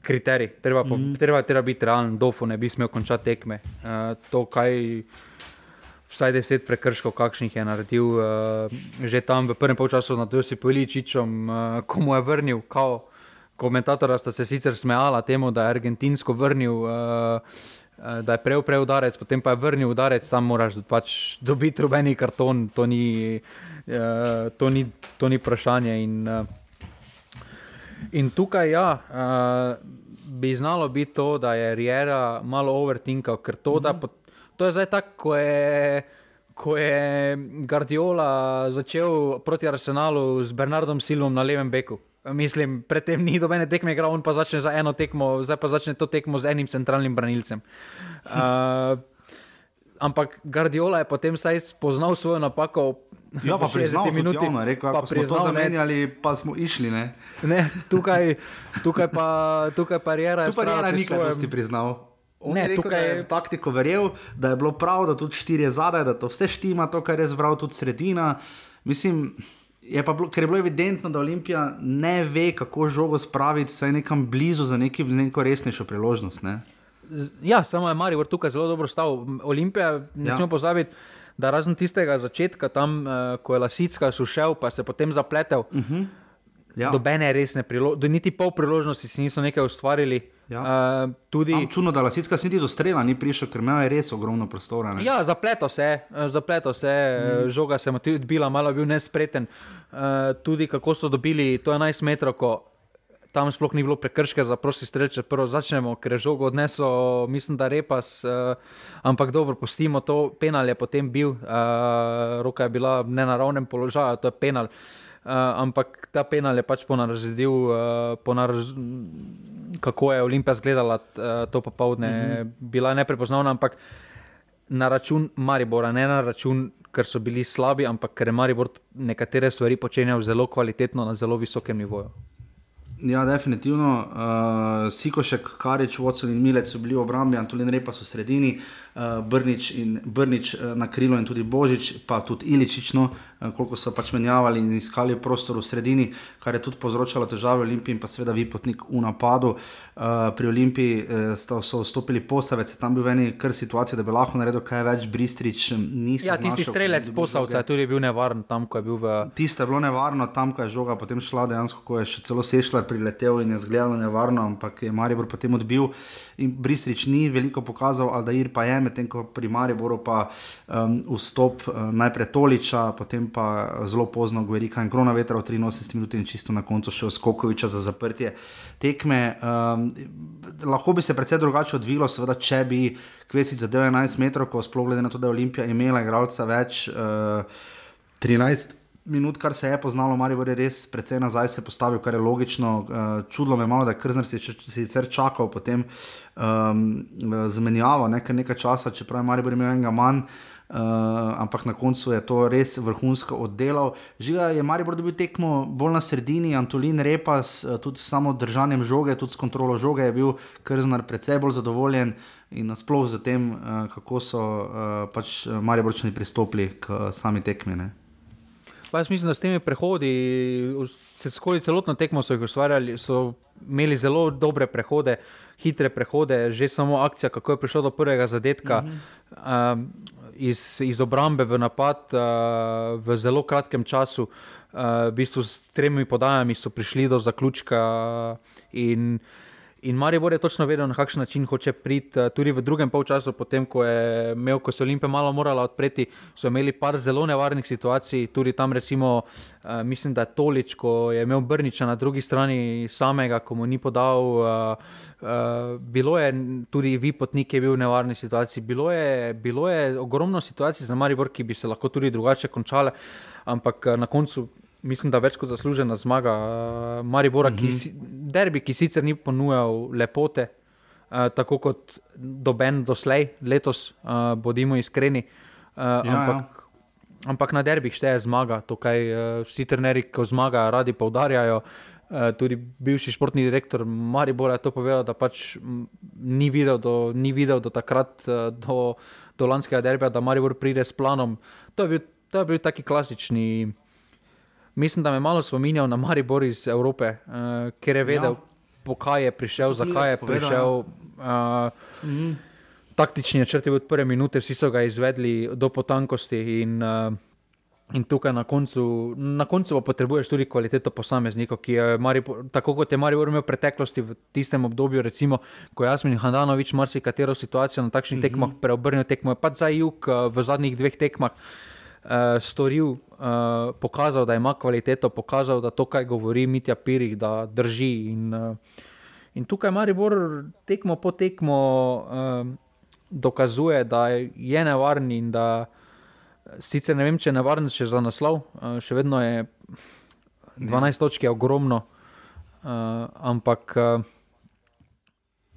S2: kriterij, treba, mm -hmm. treba, treba biti realen, dofo ne bi smel končati tekme. Uh, to, kaj vsaj deset prekrškov, kakšnih je naredil, uh, že tam v prvem času nad Josipom Iličičem, uh, ko mu je vrnil, kao komentatora sta se sicer smejala temu, da je argentinsko vrnil. Uh, Da je prejel prej udarec, potem pa je vrnil udarec, tam moraš pač dobiti rubeni karton, to ni, uh, to ni, to ni vprašanje. In, uh, In tukaj ja, uh, bi znalo biti to, da je Riera malo overtinkal, ker to, mm -hmm. to je zdaj tako, ko je, ko je Guardiola začel proti Arsenalu z Bernardom Silvom na levem beku. Mislim, predtem ni dobene tekme, igral on pa začne za eno tekmo, zdaj pa začne to tekmo z enim centralnim branilcem. Uh, ampak Guardiola je potem vsaj spoznal svojo napako.
S1: Ja, pa
S2: v 60
S1: priznal minuti, javno, rekel,
S2: pa
S1: pa smo to
S2: priznal, ne,
S1: zamenjali, pa smo išli. Ne?
S2: ne, tukaj, tukaj pa, tukaj pa je
S1: Tu pa
S2: vztrajal
S1: Jera
S2: pri
S1: nikaj
S2: svojem.
S1: dosti priznal. On
S2: Ne,
S1: je rekel,
S2: tukaj
S1: je
S2: je-
S1: v taktiko verjel, da je bilo prav, da tudi štiri je zadaj, da to vse štima, to, kar je zbral, tudi sredina. Mislim, je pa bilo, ker je bilo evidentno, da Olimpija ne ve, kako žogo spraviti, saj nekam blizu za neki, neko resnejšo priložnost. Ne?
S2: Ja, samo je Marijo tukaj zelo dobro stal. Olimpija, ne
S1: Ja.
S2: ja. smemo pozabiti, da razen tistega začetka, tam, uh, ko je Lasicka sušel, pa se potem zapletel, uh
S1: Ja.
S2: -huh. dobene resne priložnosti, niti pol priložnosti si niso nekaj ustvarili.
S1: Ja.
S2: Uh, tudi,
S1: Tam čudno, da Lasicka niti do strela ni prišel, ker imel je res ogromno prostora. Ne?
S2: Ja, zapleto se, eh, zapleto se, mm. žoga se je odbila, malo je bil nespreten. Uh, tudi kako so dobili to 11 metrov, ko tam sploh ni bilo prekrške za prosti streče. Prvo začnemo, ker je žogo odnesel, mislim, da repas, uh, ampak dobro, pustimo to. Penal je potem bil, uh, roka je bila v nenaravnem položaju, to je penal. Uh, ampak ta penal je pač ponaredil, uh, ponaraz, kako je Olimpija izgledala uh, to popoldne, mm -hmm. bila je neprepoznavna, ampak na račun Maribora, ne na račun, ker so bili slabi, ampak ker je Maribor nekatere stvari počenjal zelo kvalitetno na zelo visokem nivoju.
S1: Ja, definitivno. Uh, Sikošek, Karič, Watson in Milec so bili v obrambi, Antolin Repa so v sredini, uh, Brnič, in, Brnič uh, na krilo in tudi Božič, pa tudi Iličič, no, uh, koliko so pač menjavali in iskali prostor v sredini, kar je tudi povzročalo težave Olimpiji in pa seveda Vipotnik v napadu. Uh, pri Olimpiji uh, sta- so vstopili postavec, tam bil v eni kar situaciji, da bi lahko naredil kaj več, Bristrič um, ni se
S2: Ja, tisti
S1: znašel,
S2: strelec posavca je tudi bil nevaren tam, ko je bil v.
S1: Tiste je bilo nevarno, tam ko je žoga potem šla, dejansko, ko je še celo sešljal, priletel in je zgledalo nevarno, ampak je Maribor potem odbil. In Bristrič ni veliko pokazal, Aldair pa je, medtem ko pri Mariboru pa um, vstop uh, najprej Toliča, potem pa zelo pozno Guerika in Krona vetra v 83 minuti in čisto na koncu še Skokoviča za zaprtje tekme. Um, lahko bi se precej drugače odvilo, seveda, če bi Kvesic za 11 metrov, ko sploh glede na to, da je Olimpija imela igralca več. Uh, 13 minut, kar se je poznalo, Marijo je res precej nazaj se postavil, kar je logično. Uh, čudlo me malo, da je če- sicer čakal potem um, zamenjavo nekaj, nekaj časa, čeprav je Marijo imel enega manj. Uh, ampak na koncu je to res vrhunsko oddelal. Žiga je Maribor dobil tekmo bolj na sredini, Antolin Repas, uh, tudi samo držanjem žoge, tudi s kontrolo žoge je bil Krznar precej bolj zadovoljen in nasploh z tem, uh, kako so uh, pač Mariborčani pristopili k uh, sami tekmi. Ne?
S2: Pa jaz mislim, da s temi prehodi, skozi celotno tekmo so jih ustvarjali, so imeli zelo dobre prehode, hitre prehode, že samo akcija, kako je prišlo do prvega zadetka. Mm -hmm. um, Iz, iz obrambe v napad uh, v zelo kratkem času, uh, v bistvu s tremi podajami so prišli do zaključka, in, in Maribor je točno vedel, na kakšen način hoče priti. Uh, tudi v drugem polčasu, potem ko je imel, ko se Olimpija malo morala odpreti, so imeli par zelo nevarnih situacij, tudi tam, recimo, uh, mislim, da je Tolič, ko je imel Brniča na drugi strani samega, ko mu ni podal. Uh, bilo je tudi Vipotnik, ki je bil v nevarni situaciji. Bilo je, bilo je ogromno situacij za Maribor, ki bi se lahko tudi drugače končale, ampak na koncu. Mislim, da več kot zaslužena zmaga uh, Maribora, uh -huh. ki, si- derbi, ki sicer ni ponujal lepote, uh, tako kot doben doslej, letos, uh, bodimo iskreni. Uh, ja, ampak, ja. ampak na derbih šteje zmaga. Tukaj uh, vsi trenerji, ko zmagajo, radi poudarjajo. Uh, tudi bivši športni direktor Maribora je to povedal, da pač ni videl do, ni videl do takrat, uh, do, do lanskega derbija, da Maribor pride s planom. To je bil, to je bil taki klasični. Mislim, da me malo spominjal na Maribor iz Evrope, uh, ker je vedel,
S1: Ja.
S2: po kaj je prišel, zakaj je prišel. Uh, mm. Taktični načrti od prve minute, vsi so ga izvedli do potankosti. In, uh, in tukaj na koncu, na koncu pa potrebuješ tudi kvaliteto posameznikov, ki je Maribor, tako kot je Maribor imel v preteklosti v tistem obdobju, recimo, ko je Jasmin Handanovič marsikatero situacijo na takšnih mm -hmm. tekmah preobrnil tekmo, je pa za jug v zadnjih dveh tekmah uh, storil, uh, pokazal, da ima kvaliteto, pokazal, da to, kaj govori Mitja Pirih, da drži. In, uh, in tukaj Maribor tekmo po tekmo uh, dokazuje, da je nevaren in da sicer ne vem, če je nevaren še za naslov, uh, še vedno je 12 točk je ogromno. uh, ampak, uh,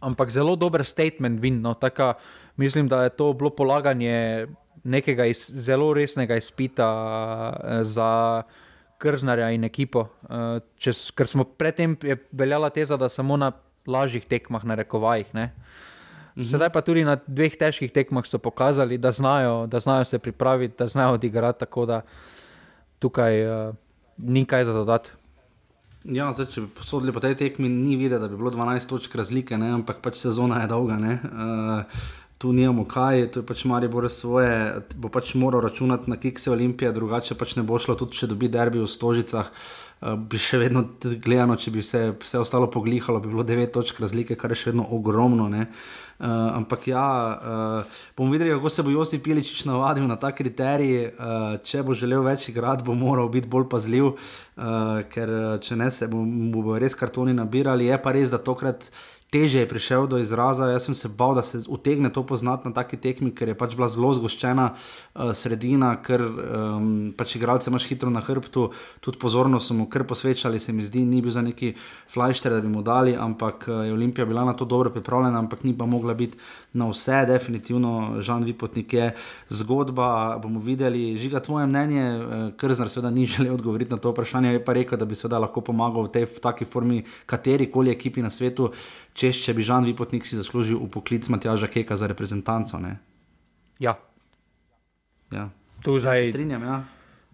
S2: ampak zelo dober statement vin. No, taka, mislim, da je to bilo polaganje nekega iz, zelo resnega izpita uh, za krznarja in ekipo. Uh, čez, ker smo predtem veljala teza, da samo na lažjih tekmah, na rekovajih. Ne? Mhm. Sedaj pa tudi na dveh težkih tekmah so pokazali, da znajo, da znajo se pripraviti, da znajo odigrati, tako da tukaj uh, ni kaj za dodati.
S1: Ja, zdaj, če bi posodili po tej tekmi, ni videti, da bi bilo 12 točk razlike, ne? ampak pač sezona je dolga. Uh, tu nimamo kaj, tu je pač Marijo Bore svoje, bo pač moral računati na kikse Olimpije, drugače pač ne bo šlo, tudi če dobi derbi v Stožicah. Uh, bi še vedno gledano, če bi vse, vse ostalo poglihalo, bi bilo 9 točk razlike, kar je še vedno ogromno. Uh, ampak ja, uh, bomo videli, kako se bo Josip Piličič navadil na ta kriterij. Uh, če bo želel več igrati, bo moral biti bolj pazljiv, uh, ker če ne, se bomo bo res kartoni nabirali. Je pa res, da tokrat teže je prišel do izraza. Jaz sem se bal, da se utegne to poznati na taki tekmi, ker je pač bila zelo zgoščena uh, sredina, ker um, pač igralce imaš hitro na hrbtu, tudi pozorno smo mu kar posvečali, se mi zdi, ni bil za neki flajšter, da bi mu dali, ampak uh, je Olimpija bila na to dobro pripravljena, ampak ni pa mogla biti na vse, definitivno, Žan Vipotnik je zgodba. bomo videli, žiga tvoje mnenje, uh, ker znar seveda ni želel odgovoriti na to vprašanje, je pa rekel, da bi seveda lahko pomagal v tej v taki formi kateri koli ekipi na svetu češ, če bi Žan Vipotnik si zaslužil v poklic Matjaža Keka za reprezentanco. Ne?
S2: Ja.
S1: ja.
S2: Tu zdaj,
S1: ja, strinjam. Ja.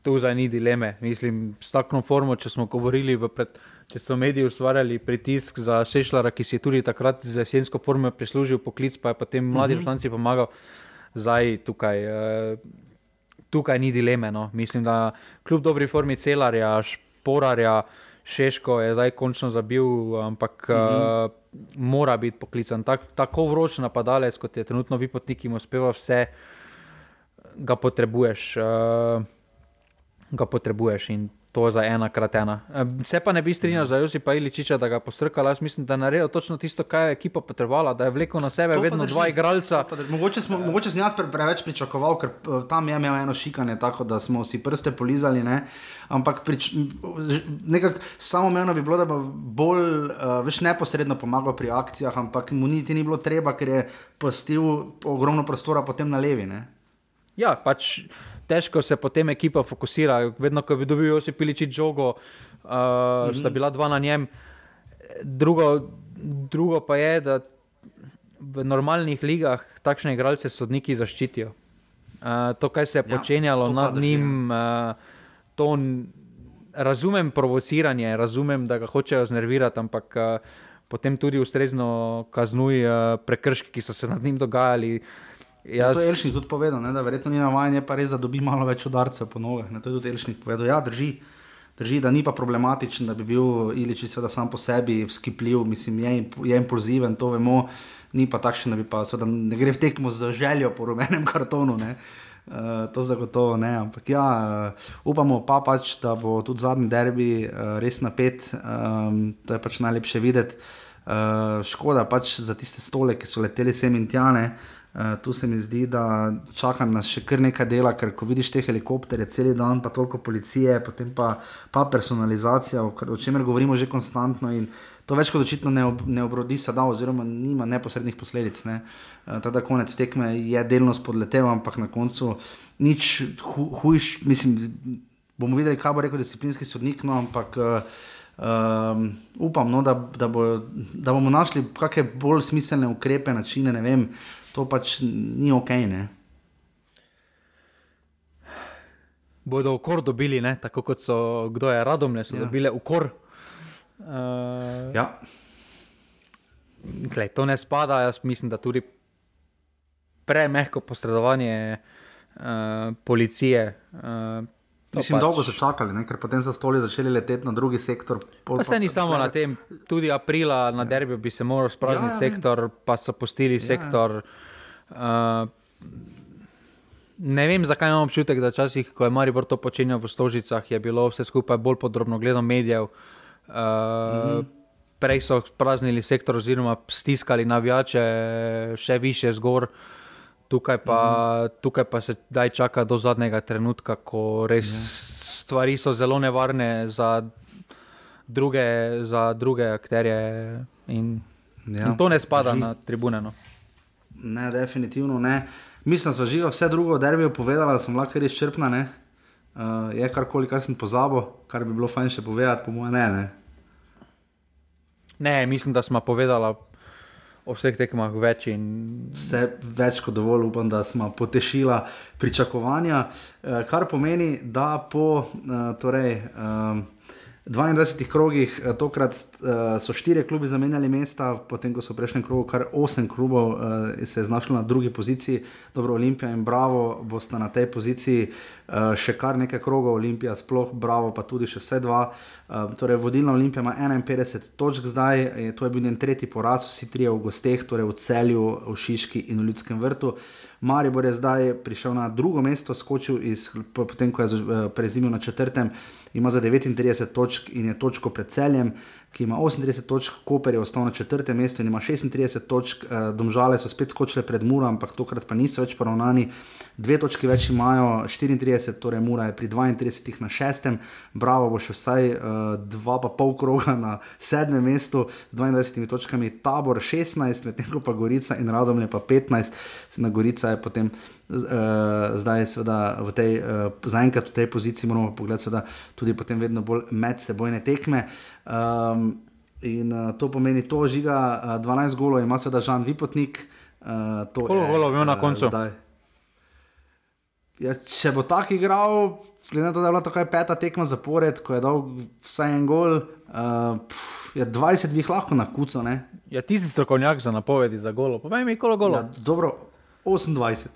S2: Tu zdaj ni dileme. Mislim, s takšno formo, če smo govorili, pred, če so mediji ustvarjali pritisk za Sešljara, ki si je tudi takrat z jesensko formo prislužil poklic, pa je potem mladi uh mhm. -huh. pomagal, zdaj tukaj. Uh, Tukaj ni dileme. No. Mislim, da kljub dobri formi celarja, šporarja, Šeško je zdaj končno zabil, ampak mm -hmm. uh, mora biti poklican. Tak, tako vroč napadalec, kot je trenutno vi potniki, uspeva vse, ga potrebuješ. Uh, ga potrebuješ in to za ena krat ena. Se pa ne bi strinjal za Josipa Iličiča, da ga posrkal. Jaz mislim, da je naredil točno tisto, kar je ekipa potrebovala, da je vlekel na sebe to vedno dva igralca.
S1: Mogoče, smo, mogoče sem jaz preveč pričakoval, ker eh, tam je imel eno šikanje, tako da smo si prste polizali. Ne? Ampak prič, samo meni bi bilo, da bo bolj uh, več neposredno pomagal pri akcijah, ampak mu niti ni bilo treba, ker je postil ogromno prostora potem na levi. Ne?
S2: Ja, pač težko se potem ekipa fokusira. Vedno, ko bi dobil Josip Piliči žogo, uh, mm -hmm. sta bila dva na njem. Drugo, drugo pa je, da v normalnih ligah takšne igralce sodniki zaščitijo. Uh, to, kar se je ja, počenjalo nad njim, uh, to razumem provociranje, razumem, da ga hočejo znervirati, ampak uh, potem tudi ustrezno kaznujejo uh, prekrški, ki so se nad njim dogajali. Uh,
S1: Jaz... To je Elšnik tudi povedal, ne, da verjetno ni navaden, pa res, da dobi malo več udarcev po nogah. To je tudi Elšnik povedal. Ja, drži, drži, da ni pa problematičen, da bi bil Ilič seveda sam po sebi skipljiv, mislim, je, je impulziven, to vemo, ni pa takšen, da bi pa seveda ne gre v tekmo z željo po rumenem kartonu. Ne. Uh, to zagotovo ne, ampak ja, uh, upamo pa pač, da bo tudi zadnji derbi uh, res napet, um, to je pač najlepše videti. Uh, škoda pač za tiste stole, ki so leteli sem in tjane. Uh, Uh, tu se mi zdi, da čaka nas še kar nekaj dela, ker ko vidiš te helikopterje, cel dan, pa toliko policije, potem pa, pa personalizacija, o, o čemer govorimo že konstantno. To več kot očitno ne, ob, ne obrodi da, oziroma nima neposrednih posledic. Ne. Uh, Teda konec tekme je delno spodletel, ampak na koncu nič hu, hujš, mislim, bomo videli, kaj bo rekel disciplinski sodnik, no, ampak. Uh, Um, upam, no, da, da, bo, da bomo našli kakšne bolj smiselne ukrepe, načine. Ne vem, uh, to pač ni ok. Ne?
S2: Bodo ukor dobili, ne? tako kot so, kdo je radom, ne so ja. dobili ukor. Uh,
S1: ja.
S2: Glej, to ne spada, jaz mislim, da tudi premehko posredovanje uh, policije. Uh,
S1: Mislim, pač... dolgo so čakali, ne? ker potem so stoli začeli leteti na drugi sektor.
S2: Pa se ni samo na tem, tudi aprila na ja. derbi bi se moral sprazniti ja, ja, sektor, pa so postili ja. sektor. Uh, ne vem, zakaj imam občutek, da časih, ko je Maribor to počenjal v Stožicah, je bilo vse skupaj bolj podrobno gledano medijev. Uh, mm. Prej so spraznili sektor, oziroma stiskali navijače še više zgor. Tukaj pa, mm. tukaj pa se daj čaka do zadnjega trenutka, ko res mm. stvari so zelo nevarne za druge, za druge akterje. In, ja, in to ne spada drži. na tribune. No.
S1: Ne, definitivno ne. Mislim, da so žiga vse drugo od derbijo povedala, da sem lahko res črpna. Ne? Uh, je karkoli, kar sem pozabil, kar bi bilo fajn še povedati, po mojem, ne, ne.
S2: Ne, mislim, da smo povedali o vseh tekmah več. In...
S1: Vse več kot dovolj, upam, da smo potešili pričakovanja, uh, kar pomeni, da po uh, torej, uh, 22 krogih, eh, tokrat uh, so štiri klubi zamenjali mesta, potem ko so v prejšnjem krogu kar osem klubov uh, se znašlo na drugi poziciji, dobro, Olimpija in Bravo bosta na tej poziciji še kar nekaj krogov, Olimpija sploh, Bravo pa tudi še vse dva. Torej, vodilna Olimpija ima 51 točk zdaj, je, to je bil njen tretji poraz, vsi trije v gosteh, torej v celju, v Šiški in v Ljudskem vrtu. Maribor je zdaj prišel na drugo mesto, skočil iz, potem ko je prezimil na četrtem ima za 39 točk in je točko pred celjem, ki ima 38 točk, Koper je ostal na četrtem mestu in ima 36 točk, eh, domžale so spet skočile pred Muro, ampak tokrat pa niso več poravnani. Dve točki več imajo, 34, torej Mura je pri 32 na šestem, Bravo bo še vsaj uh, dva pa pol kroga na sedmem mestu z 22 točkami, Tabor 16, medtem ko pa Gorica in Radomlje pa 15, na Gorica je potem uh, zdaj, seveda, v tej, uh, zaenkrat v tej poziciji moramo pogledati, seveda, tudi potem vedno bolj medsebojne tekme. Um, in uh, to pomeni, to žiga uh, 12 golov, ima seveda Žan Vipotnik.
S2: Uh, Koliko golov je na koncu? Uh,
S1: ja, če bo tako igral, glede na to, da je bila to peta tekma zapored, ko je dal vsaj en gol. Uh, pff, ja, 20 bi jih lahko na kuco.
S2: Ja, ti si strokovnjak za napovedi za golo. Povej mi, koliko golo? Ja,
S1: dobro, 28.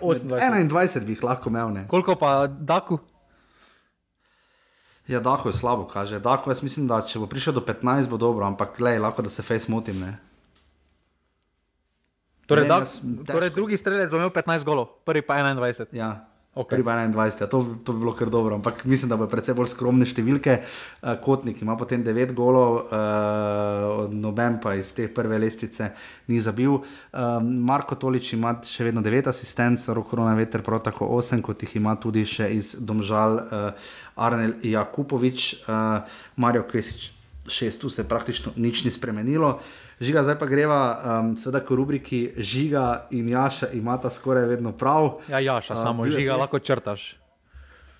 S1: 21 bi jih lahko imel. Ne.
S2: Koliko pa Daku?
S1: Ja, Daku je slabo, kaže. Daku, jaz mislim, da če bo prišel do 15, bo dobro, ampak glej, lahko da se face motim. Ne.
S2: Torej, ne, jaz, torej drugi strelec bo imel 15 golov, prvi pa 21.
S1: Ja. Okay. 21, ja, to, to bi bilo kar dobro, ampak mislim, da bo predvsem bolj skromne številke. Uh, Kotnik ima potem 9 golov, uh, noben pa iz te prve lestvice ni zabil. Uh, Marko Tolič ima še vedno 9 asistentov, Rokorona Veter prav tako 8, kot jih ima tudi še iz Domžal uh, Arnel Jakupovič, uh, Marijo Kvesič. 6, tu se praktično nič ni spremenilo. Uh, Žiga, zdaj pa greva, um, seveda, ko rubriki Žiga in Jaša imata skoraj vedno prav.
S2: Ja, Jaša, uh, samo Žiga test... lahko črtaš.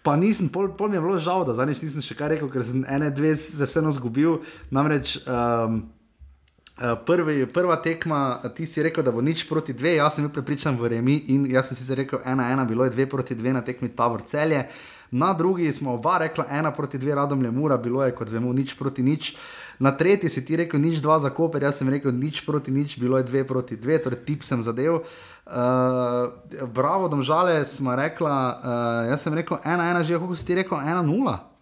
S1: Pa nisem, pol, pol mi je bilo žal, da zdaj nisem še kaj rekel, ker sem ene, dve se vseeno zgubil. Namreč um, prvi, prva tekma, ti si rekel, da bo nič proti dve, jaz sem bil prepričan v Remi in jaz sem si rekel, ena, ena, bilo je dve proti dve na tekmi Tavor celje. Na drugi smo oba rekla, ena proti dve, radom le mura, bilo je kot vemo, nič proti nič. Na tretji si ti rekel, nič dva za koper, jaz sem rekel, nič proti nič, bilo je dve proti dve, torej tip sem zadev. Uh, bravo, domžale smo rekla, uh, jaz sem rekel ena, ena, že kako si ti rekel, ena, nula.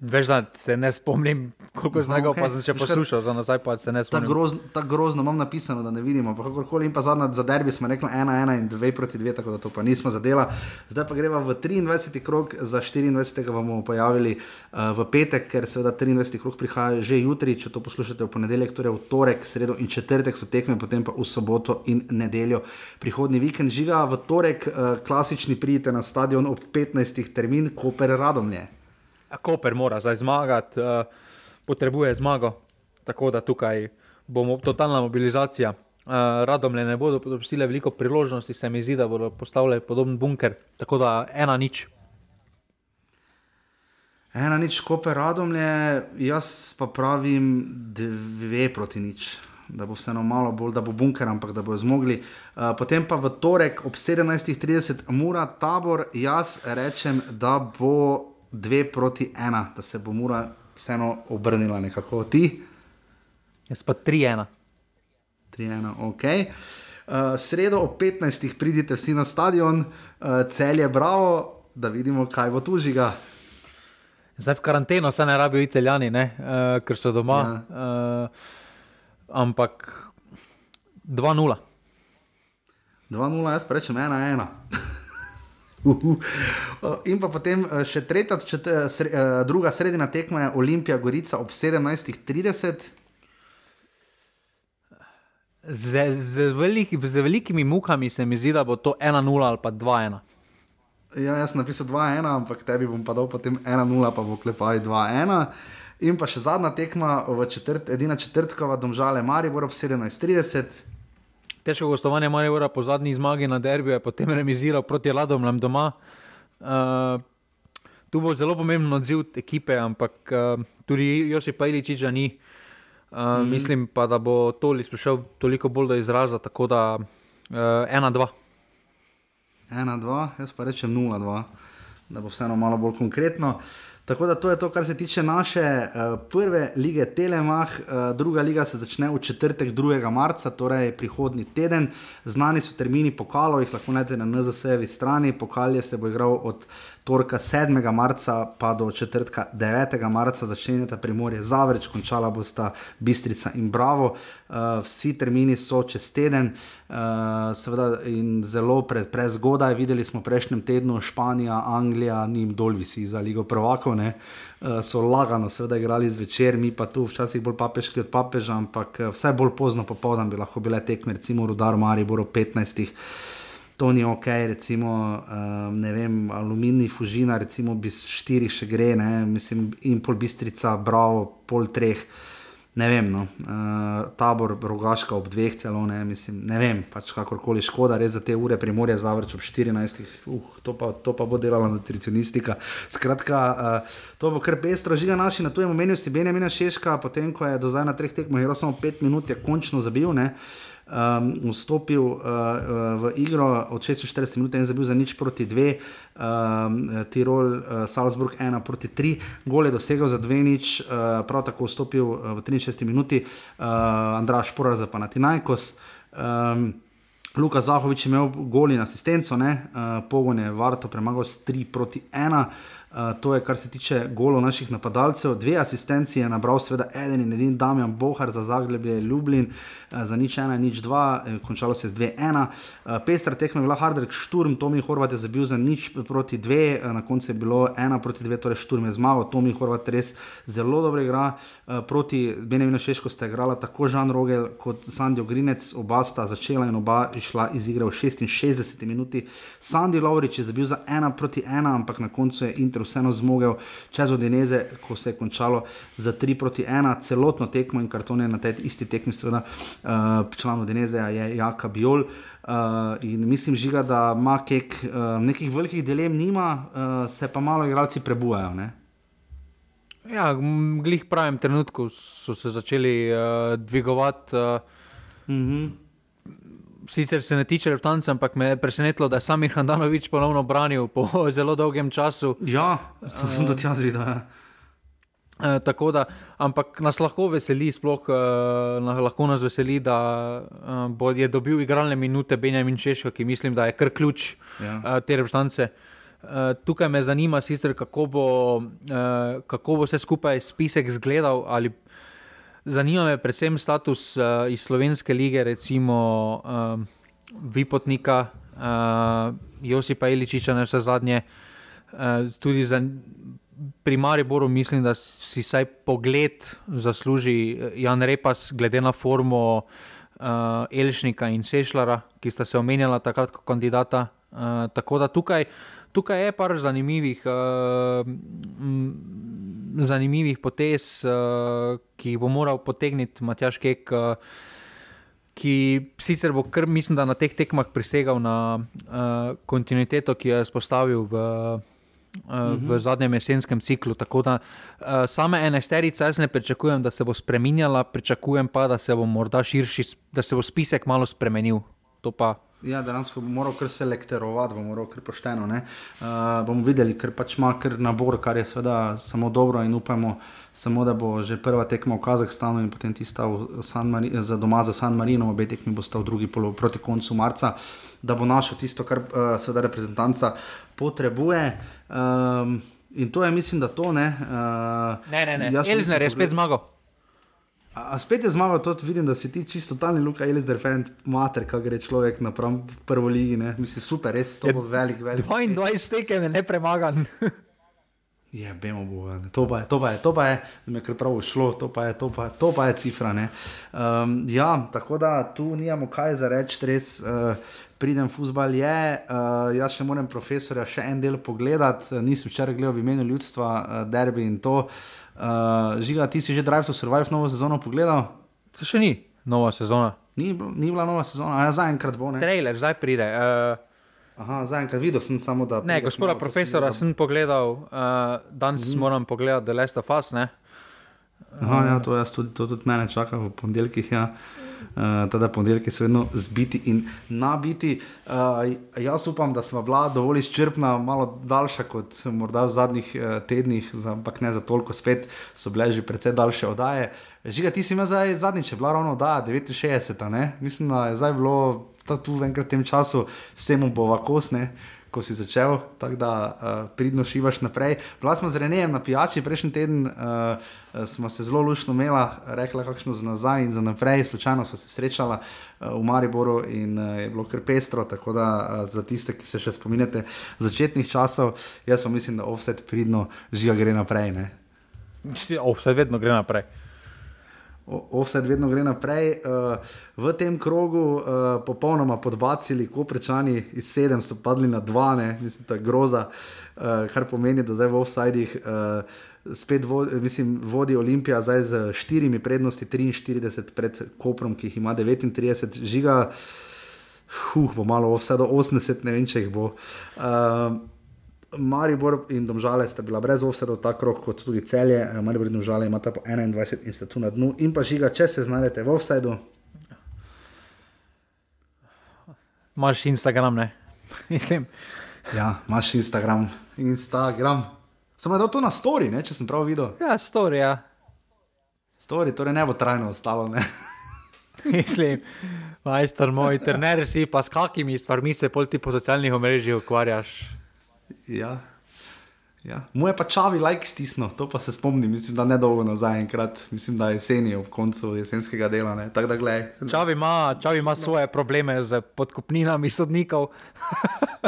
S2: Veš, da se ne spomnim, koliko z njega okay. pa sem še poslušal, za nazaj pa se ne spomnim.
S1: Tako grozno, ta grozno imam napisano, da ne vidimo. Kakorkoli in pa zadnja za derbi smo rekli 1-1 in 2 proti 2, tako da to pa nismo zadela. Zdaj pa greva v 23. krog, za 24. bomo pojavili uh, v petek, ker seveda 23. krog prihaja že jutri, če to poslušate v ponedeljek, torej v torek, sredo in četrtek so tekme, potem pa v soboto in nedeljo. Prihodni vikend žiga v torek, uh, klasični pridite na stadion ob 15. termin, Koper Radomlje.
S2: Koper mora zdaj zmagati, uh, potrebuje zmago, tako da tukaj bo totalna mobilizacija. Uh, radom le ne bodo dopustili veliko priložnosti, se mi zdi, da bodo postavili podoben bunker, tako da ena nič.
S1: Ena nič, koper radom le, jaz pa pravim dve proti nič. Da bo vseeno malo bolj, da bo bunker, ampak da bodo zmogli. Uh, potem pa v torek ob 17:30 mora tabor, jaz rečem, da bo dve proti ena, da se bo mora vseeno obrnila nekako ti.
S2: Jaz pa tri ena.
S1: Tri ena, ok. Uh, sredo ob 15. pridite vsi na stadion, uh, cel je bravo, da vidimo, kaj bo tu žiga.
S2: Zdaj v karanteno se ne rabijo italijani, uh, ker so doma. Ja. Uh, ampak 2-0.
S1: 2-0, jaz rečem 1-1. In pa potem eh, še tretja, čet, eh, sre, eh, druga sredina tekma je Olimpija Gorica ob 17:30.
S2: Z, z, veliki, z velikimi mukami se mi zdi, da bo to 1-0 ali pa 2-1.
S1: Ja, jaz sem napisal 2-1, ampak tebi bom pa dal potem 1-0, pa bo klepaj 2-1. In pa še zadnja tekma, četrt, edina četrtkova, domžale Maribor ob 17:30.
S2: Težko gostovanje Maribora po zadnji zmagi na derbiju je potem remiziral proti Ladomljam doma. Uh, tu bo zelo pomemben odziv ekipe, ampak uh, tudi Josip Pajličiča ni. Uh, mm. Mislim pa, da bo Tolis prišel toliko bolj do izraza, tako da uh, 1-2.
S1: 1-2, jaz pa rečem 0-2, da bo vseeno malo bolj konkretno. Tako da to je to, kar se tiče naše uh, prve lige Telemah. Uh, druga liga se začne v četrtek 2. marca, torej prihodnji teden. Znani so termini pokalov, jih lahko najdete na NZS-evi strani. Pokal je se bo igral od torka 7. marca pa do četrtka 9. marca začenjata primorje Zavrč, končala bosta Bistrica in Bravo. Uh, vsi termini so čez teden, uh, seveda in zelo pre, prezgodaj. Videli smo prejšnjem tednu Španija, Anglija, njim dol visi za Ligo Prvakov. Ne? So lagano, seveda, igrali zvečer, mi pa tu včasih bolj papeški od papeža, ampak vse bolj pozno popoldan bi lahko bile tekme, recimo Rudar, Maribor, 15 to ni ok, recimo, um, ne vem, aluminij, fužina, recimo, bi štiri še gre, ne, mislim, in pol bistrica, bravo, pol treh. Ne vem, no. uh, tabor, rogaška ob dveh, celo ne, mislim, ne vem, pač kakorkoli škoda, res za te ure, primorje zavrč ob 14, uh, to, pa, to pa bo delala nutricionistika. Skratka, uh, to bo kar pestro, žiga naši, na tujem omenju si Benjamina Šeška, potem ko je do zdaj na treh tekmah, je samo pet minut, je končno zabil. Ne um, vstopil uh, v igro od 46 minut in zabil za nič proti 2, um, Tirol, uh, Salzburg 1 proti 3, gole dosegel za 2 nič, uh, prav tako vstopil v 63 minuti, uh, Andraš Porar za Panatinajkos. Um, Luka Zahovič je imel goli na asistenco, uh, pogon je Varto premagal s 3 proti 1. Uh, to je, kar se tiče golov naših napadalcev. Dve asistenci je nabral, seveda, eden in edini Damjan Bohar za Zagreb, Ljublin, uh, za nič ena, nič dva, eh, končalo se z dve ena. Uh, Pestra tekme je bila Harberg, Šturm, Tomi Horvat je zabil za nič proti dve, na koncu je bilo ena proti dve, torej Šturm je zmagal, Tomi Horvat res zelo dobro igra. Proti Benevinu Šeško sta igrala tako Žan Rogel kot Sandijo Grinec, oba sta začela in oba išla iz igre v 66 minuti. Sandi Laurič je zabil za ena proti ena, ampak na koncu je Inter vseeno zmogel čez Odineze, ko se je končalo za 3 proti 1, celotno tekmo in kartone na tej isti tekmi, seveda član Odineze je Jaka Biol. Uh, in mislim, žiga, da ima kek, uh, nekih velikih dilem, nima, uh, se pa malo igralci prebujajo. Ne?
S2: Ja, glih pravim trenutku so se začeli uh, dvigovati. Uh, mm -hmm sicer se ne tiče reptanca, ampak me je presenetilo, da je Samir Handanovič ponovno branil po zelo dolgem času.
S1: Ja, to sem tudi jaz videl. Ja.
S2: E, tako da, ampak nas lahko veseli, sploh e, lahko nas veseli, da e, bo, je dobil igralne minute Benjamin Češko, ki mislim, da je kar ključ ja. e, te reptance. E, tukaj me zanima, sicer, kako, bo, e, kako bo vse skupaj spisek izgledal. Zanima me predvsem status uh, iz slovenske lige, recimo uh, Vipotnika, uh, Josipa Iličiča, na vse zadnje. Uh, tudi za, pri Mariboru mislim, da si vsaj pogled zasluži Jan Repas, glede na formo uh, Elšnika in Sešljara, ki sta se omenjala takrat kot kandidata. Uh, tako da tukaj, tukaj je par zanimivih. Uh, zanimivih potez, uh, ki jih bo moral potegniti Matjaš Kek, uh, ki sicer bo kar mislim, da na teh tekmah prisegal na uh, kontinuiteto, ki jo je spostavil v, uh, v mhm. zadnjem jesenskem ciklu. Tako da uh, same enesterice jaz ne pričakujem, da se bo spremenjala, pričakujem pa, da se bo morda širši, da se bo spisek malo spremenil. To pa
S1: Ja, dejansko bo moral kar selektorovati, bo moral kar pošteno. Uh, bomo videli, ker pač ima kar nabor, kar je seveda samo dobro in upamo, samo da bo že prva tekma v Kazahstanu in potem tista za doma za San Marino, obe tekmi bo sta v drugi polovici proti koncu marca, da bo našel tisto, kar uh, seveda reprezentanca potrebuje. Um, in to je, mislim, da to ne.
S2: Uh, ne, ne, ne. Elžir je spet zmagal.
S1: A spet je zmagal to, vidim, da si ti čisto totalni Luka Elizabeth, fan, mater, kaj gre človek na prvo ligi. Mislim, super, res to bo velik, velik.
S2: 22 tekem je nepremagan.
S1: Je, bemo bo, to pa je, to pa je, to pa je, da mi je kar prav šlo, to pa je, to pa, to pa je cifra. Um, ja, tako da tu nijamo kaj za reči, res uh, pridem futbal je. Uh, jaz še moram profesorja še en del pogledati, nisem včeraj gledal v imenu ljudstva, uh, derbi in to. Uh, žiga, ti si že Drive to Survive novo sezono pogledal?
S2: Se še ni nova sezona.
S1: Ni, ni bila nova sezona, a ja, zaenkrat bo ne.
S2: Trailer, zdaj pride. Uh,
S1: Aha, zaenkrat videl sem samo, da.
S2: ne, gospoda profesora
S1: si-
S2: sem pogledal, uh, danes mm. moram pogledati The Last of Us. Ne?
S1: Aha, ja, to, jaz tudi, to tudi mene čaka v ponedeljkih. Ja. Uh, teda ponedeljki so vedno zbiti in nabiti. Uh, jaz upam, da smo bila dovolj izčrpna, malo daljša kot morda v zadnjih uh, tednih, ampak ne za toliko spet, so bile že precej daljše oddaje. Žiga, ti si imel zdaj zadnjič, je bila ravno oddaja 69, ne? mislim, da je zdaj bilo ta tu v tem času, vsemu bova kosne. Ko si začel, tako da uh, pridno šivaš naprej. Bila smo z Renejem na pijači prejšnji teden, uh, uh, smo se zelo lušno imela, rekla kakšno za nazaj in za naprej. Slučajno smo se srečala uh, v Mariboru in uh, je bilo kar pestro, tako da uh, za tiste, ki se še spominjate začetnih časov, jaz pa mislim, da offset pridno žiga gre naprej. Ne?
S2: Vse vedno gre naprej.
S1: Offset vedno gre naprej. Uh, v tem krogu uh, popolnoma podbacili, ko prečani iz sedem so padli na dva, ne? mislim, da je groza, uh, kar pomeni, da zdaj v offsajdih uh, spet vo, mislim, vodi Olimpija zdaj z štirimi prednosti, 43 pred Koprom, ki jih ima 39, žiga. Huh, bo malo vse do 80, ne vem, če jih bo. Uh, Maribor in Domžale sta bila brez offsetov, tako kot tudi celje. Eh, Maribor in Domžale imata po 21 in sta tu na dnu. In pa žiga, če se znajdete v offsetu,
S2: Imaš Instagram, ne? Mislim,
S1: ja, imaš Instagram. Instagram. Sem dal to na story, ne, če sem prav videl.
S2: ja, storija.
S1: Story, torej ne bo trajno ostalo. Ne?
S2: Mislim, majster moj, trener si, pa s kakimi stvarmi se pol ti po socialnih omrežjih ukvarjaš.
S1: Ja. Ja. Moje pa čavi like stisno, to pa se spomnim, mislim, da ne dolgo nazaj, enkrat, mislim, da jeseni, ob koncu jesenskega dela. ne. Tako da, gledaj,
S2: Čavi ima, Čavi ima svoje probleme z podkupninami sodnikov.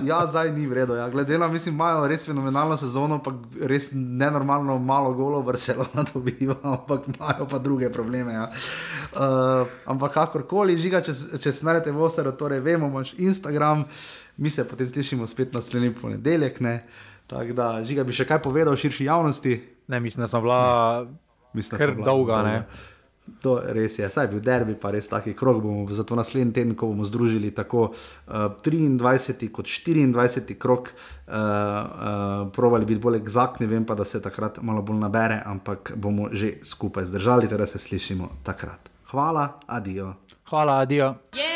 S1: Ja, zdaj ni vredno. Ja. Glede na, mislim, imajo res fenomenalno sezono, pa res nenormalno malo golo Barcelona dobiva, ampak imajo pa druge probleme. Ja. Uh, ampak kakorkoli, žiga, če, če se naredite v Oseru, torej vemo, imaš Instagram, mi se potem slišimo spet naslednji ponedeljek. Ne. Tako da, žiga bi še kaj povedal širši javnosti.
S2: Ne, mislim, da smo bila
S1: Mislim, da
S2: kar
S1: smo bila
S2: dolga. Ne?
S1: To res je, saj je bil derbi, pa res taki krok bomo zato naslednji teden, ko bomo združili tako uh, 23. kot 24. krok, uh, uh, provali biti bolj egzaktni, vem pa, da se takrat malo bolj nabere, ampak bomo že skupaj zdržali, teda se slišimo takrat. Hvala, adijo.
S2: Hvala, adijo.
S3: Jer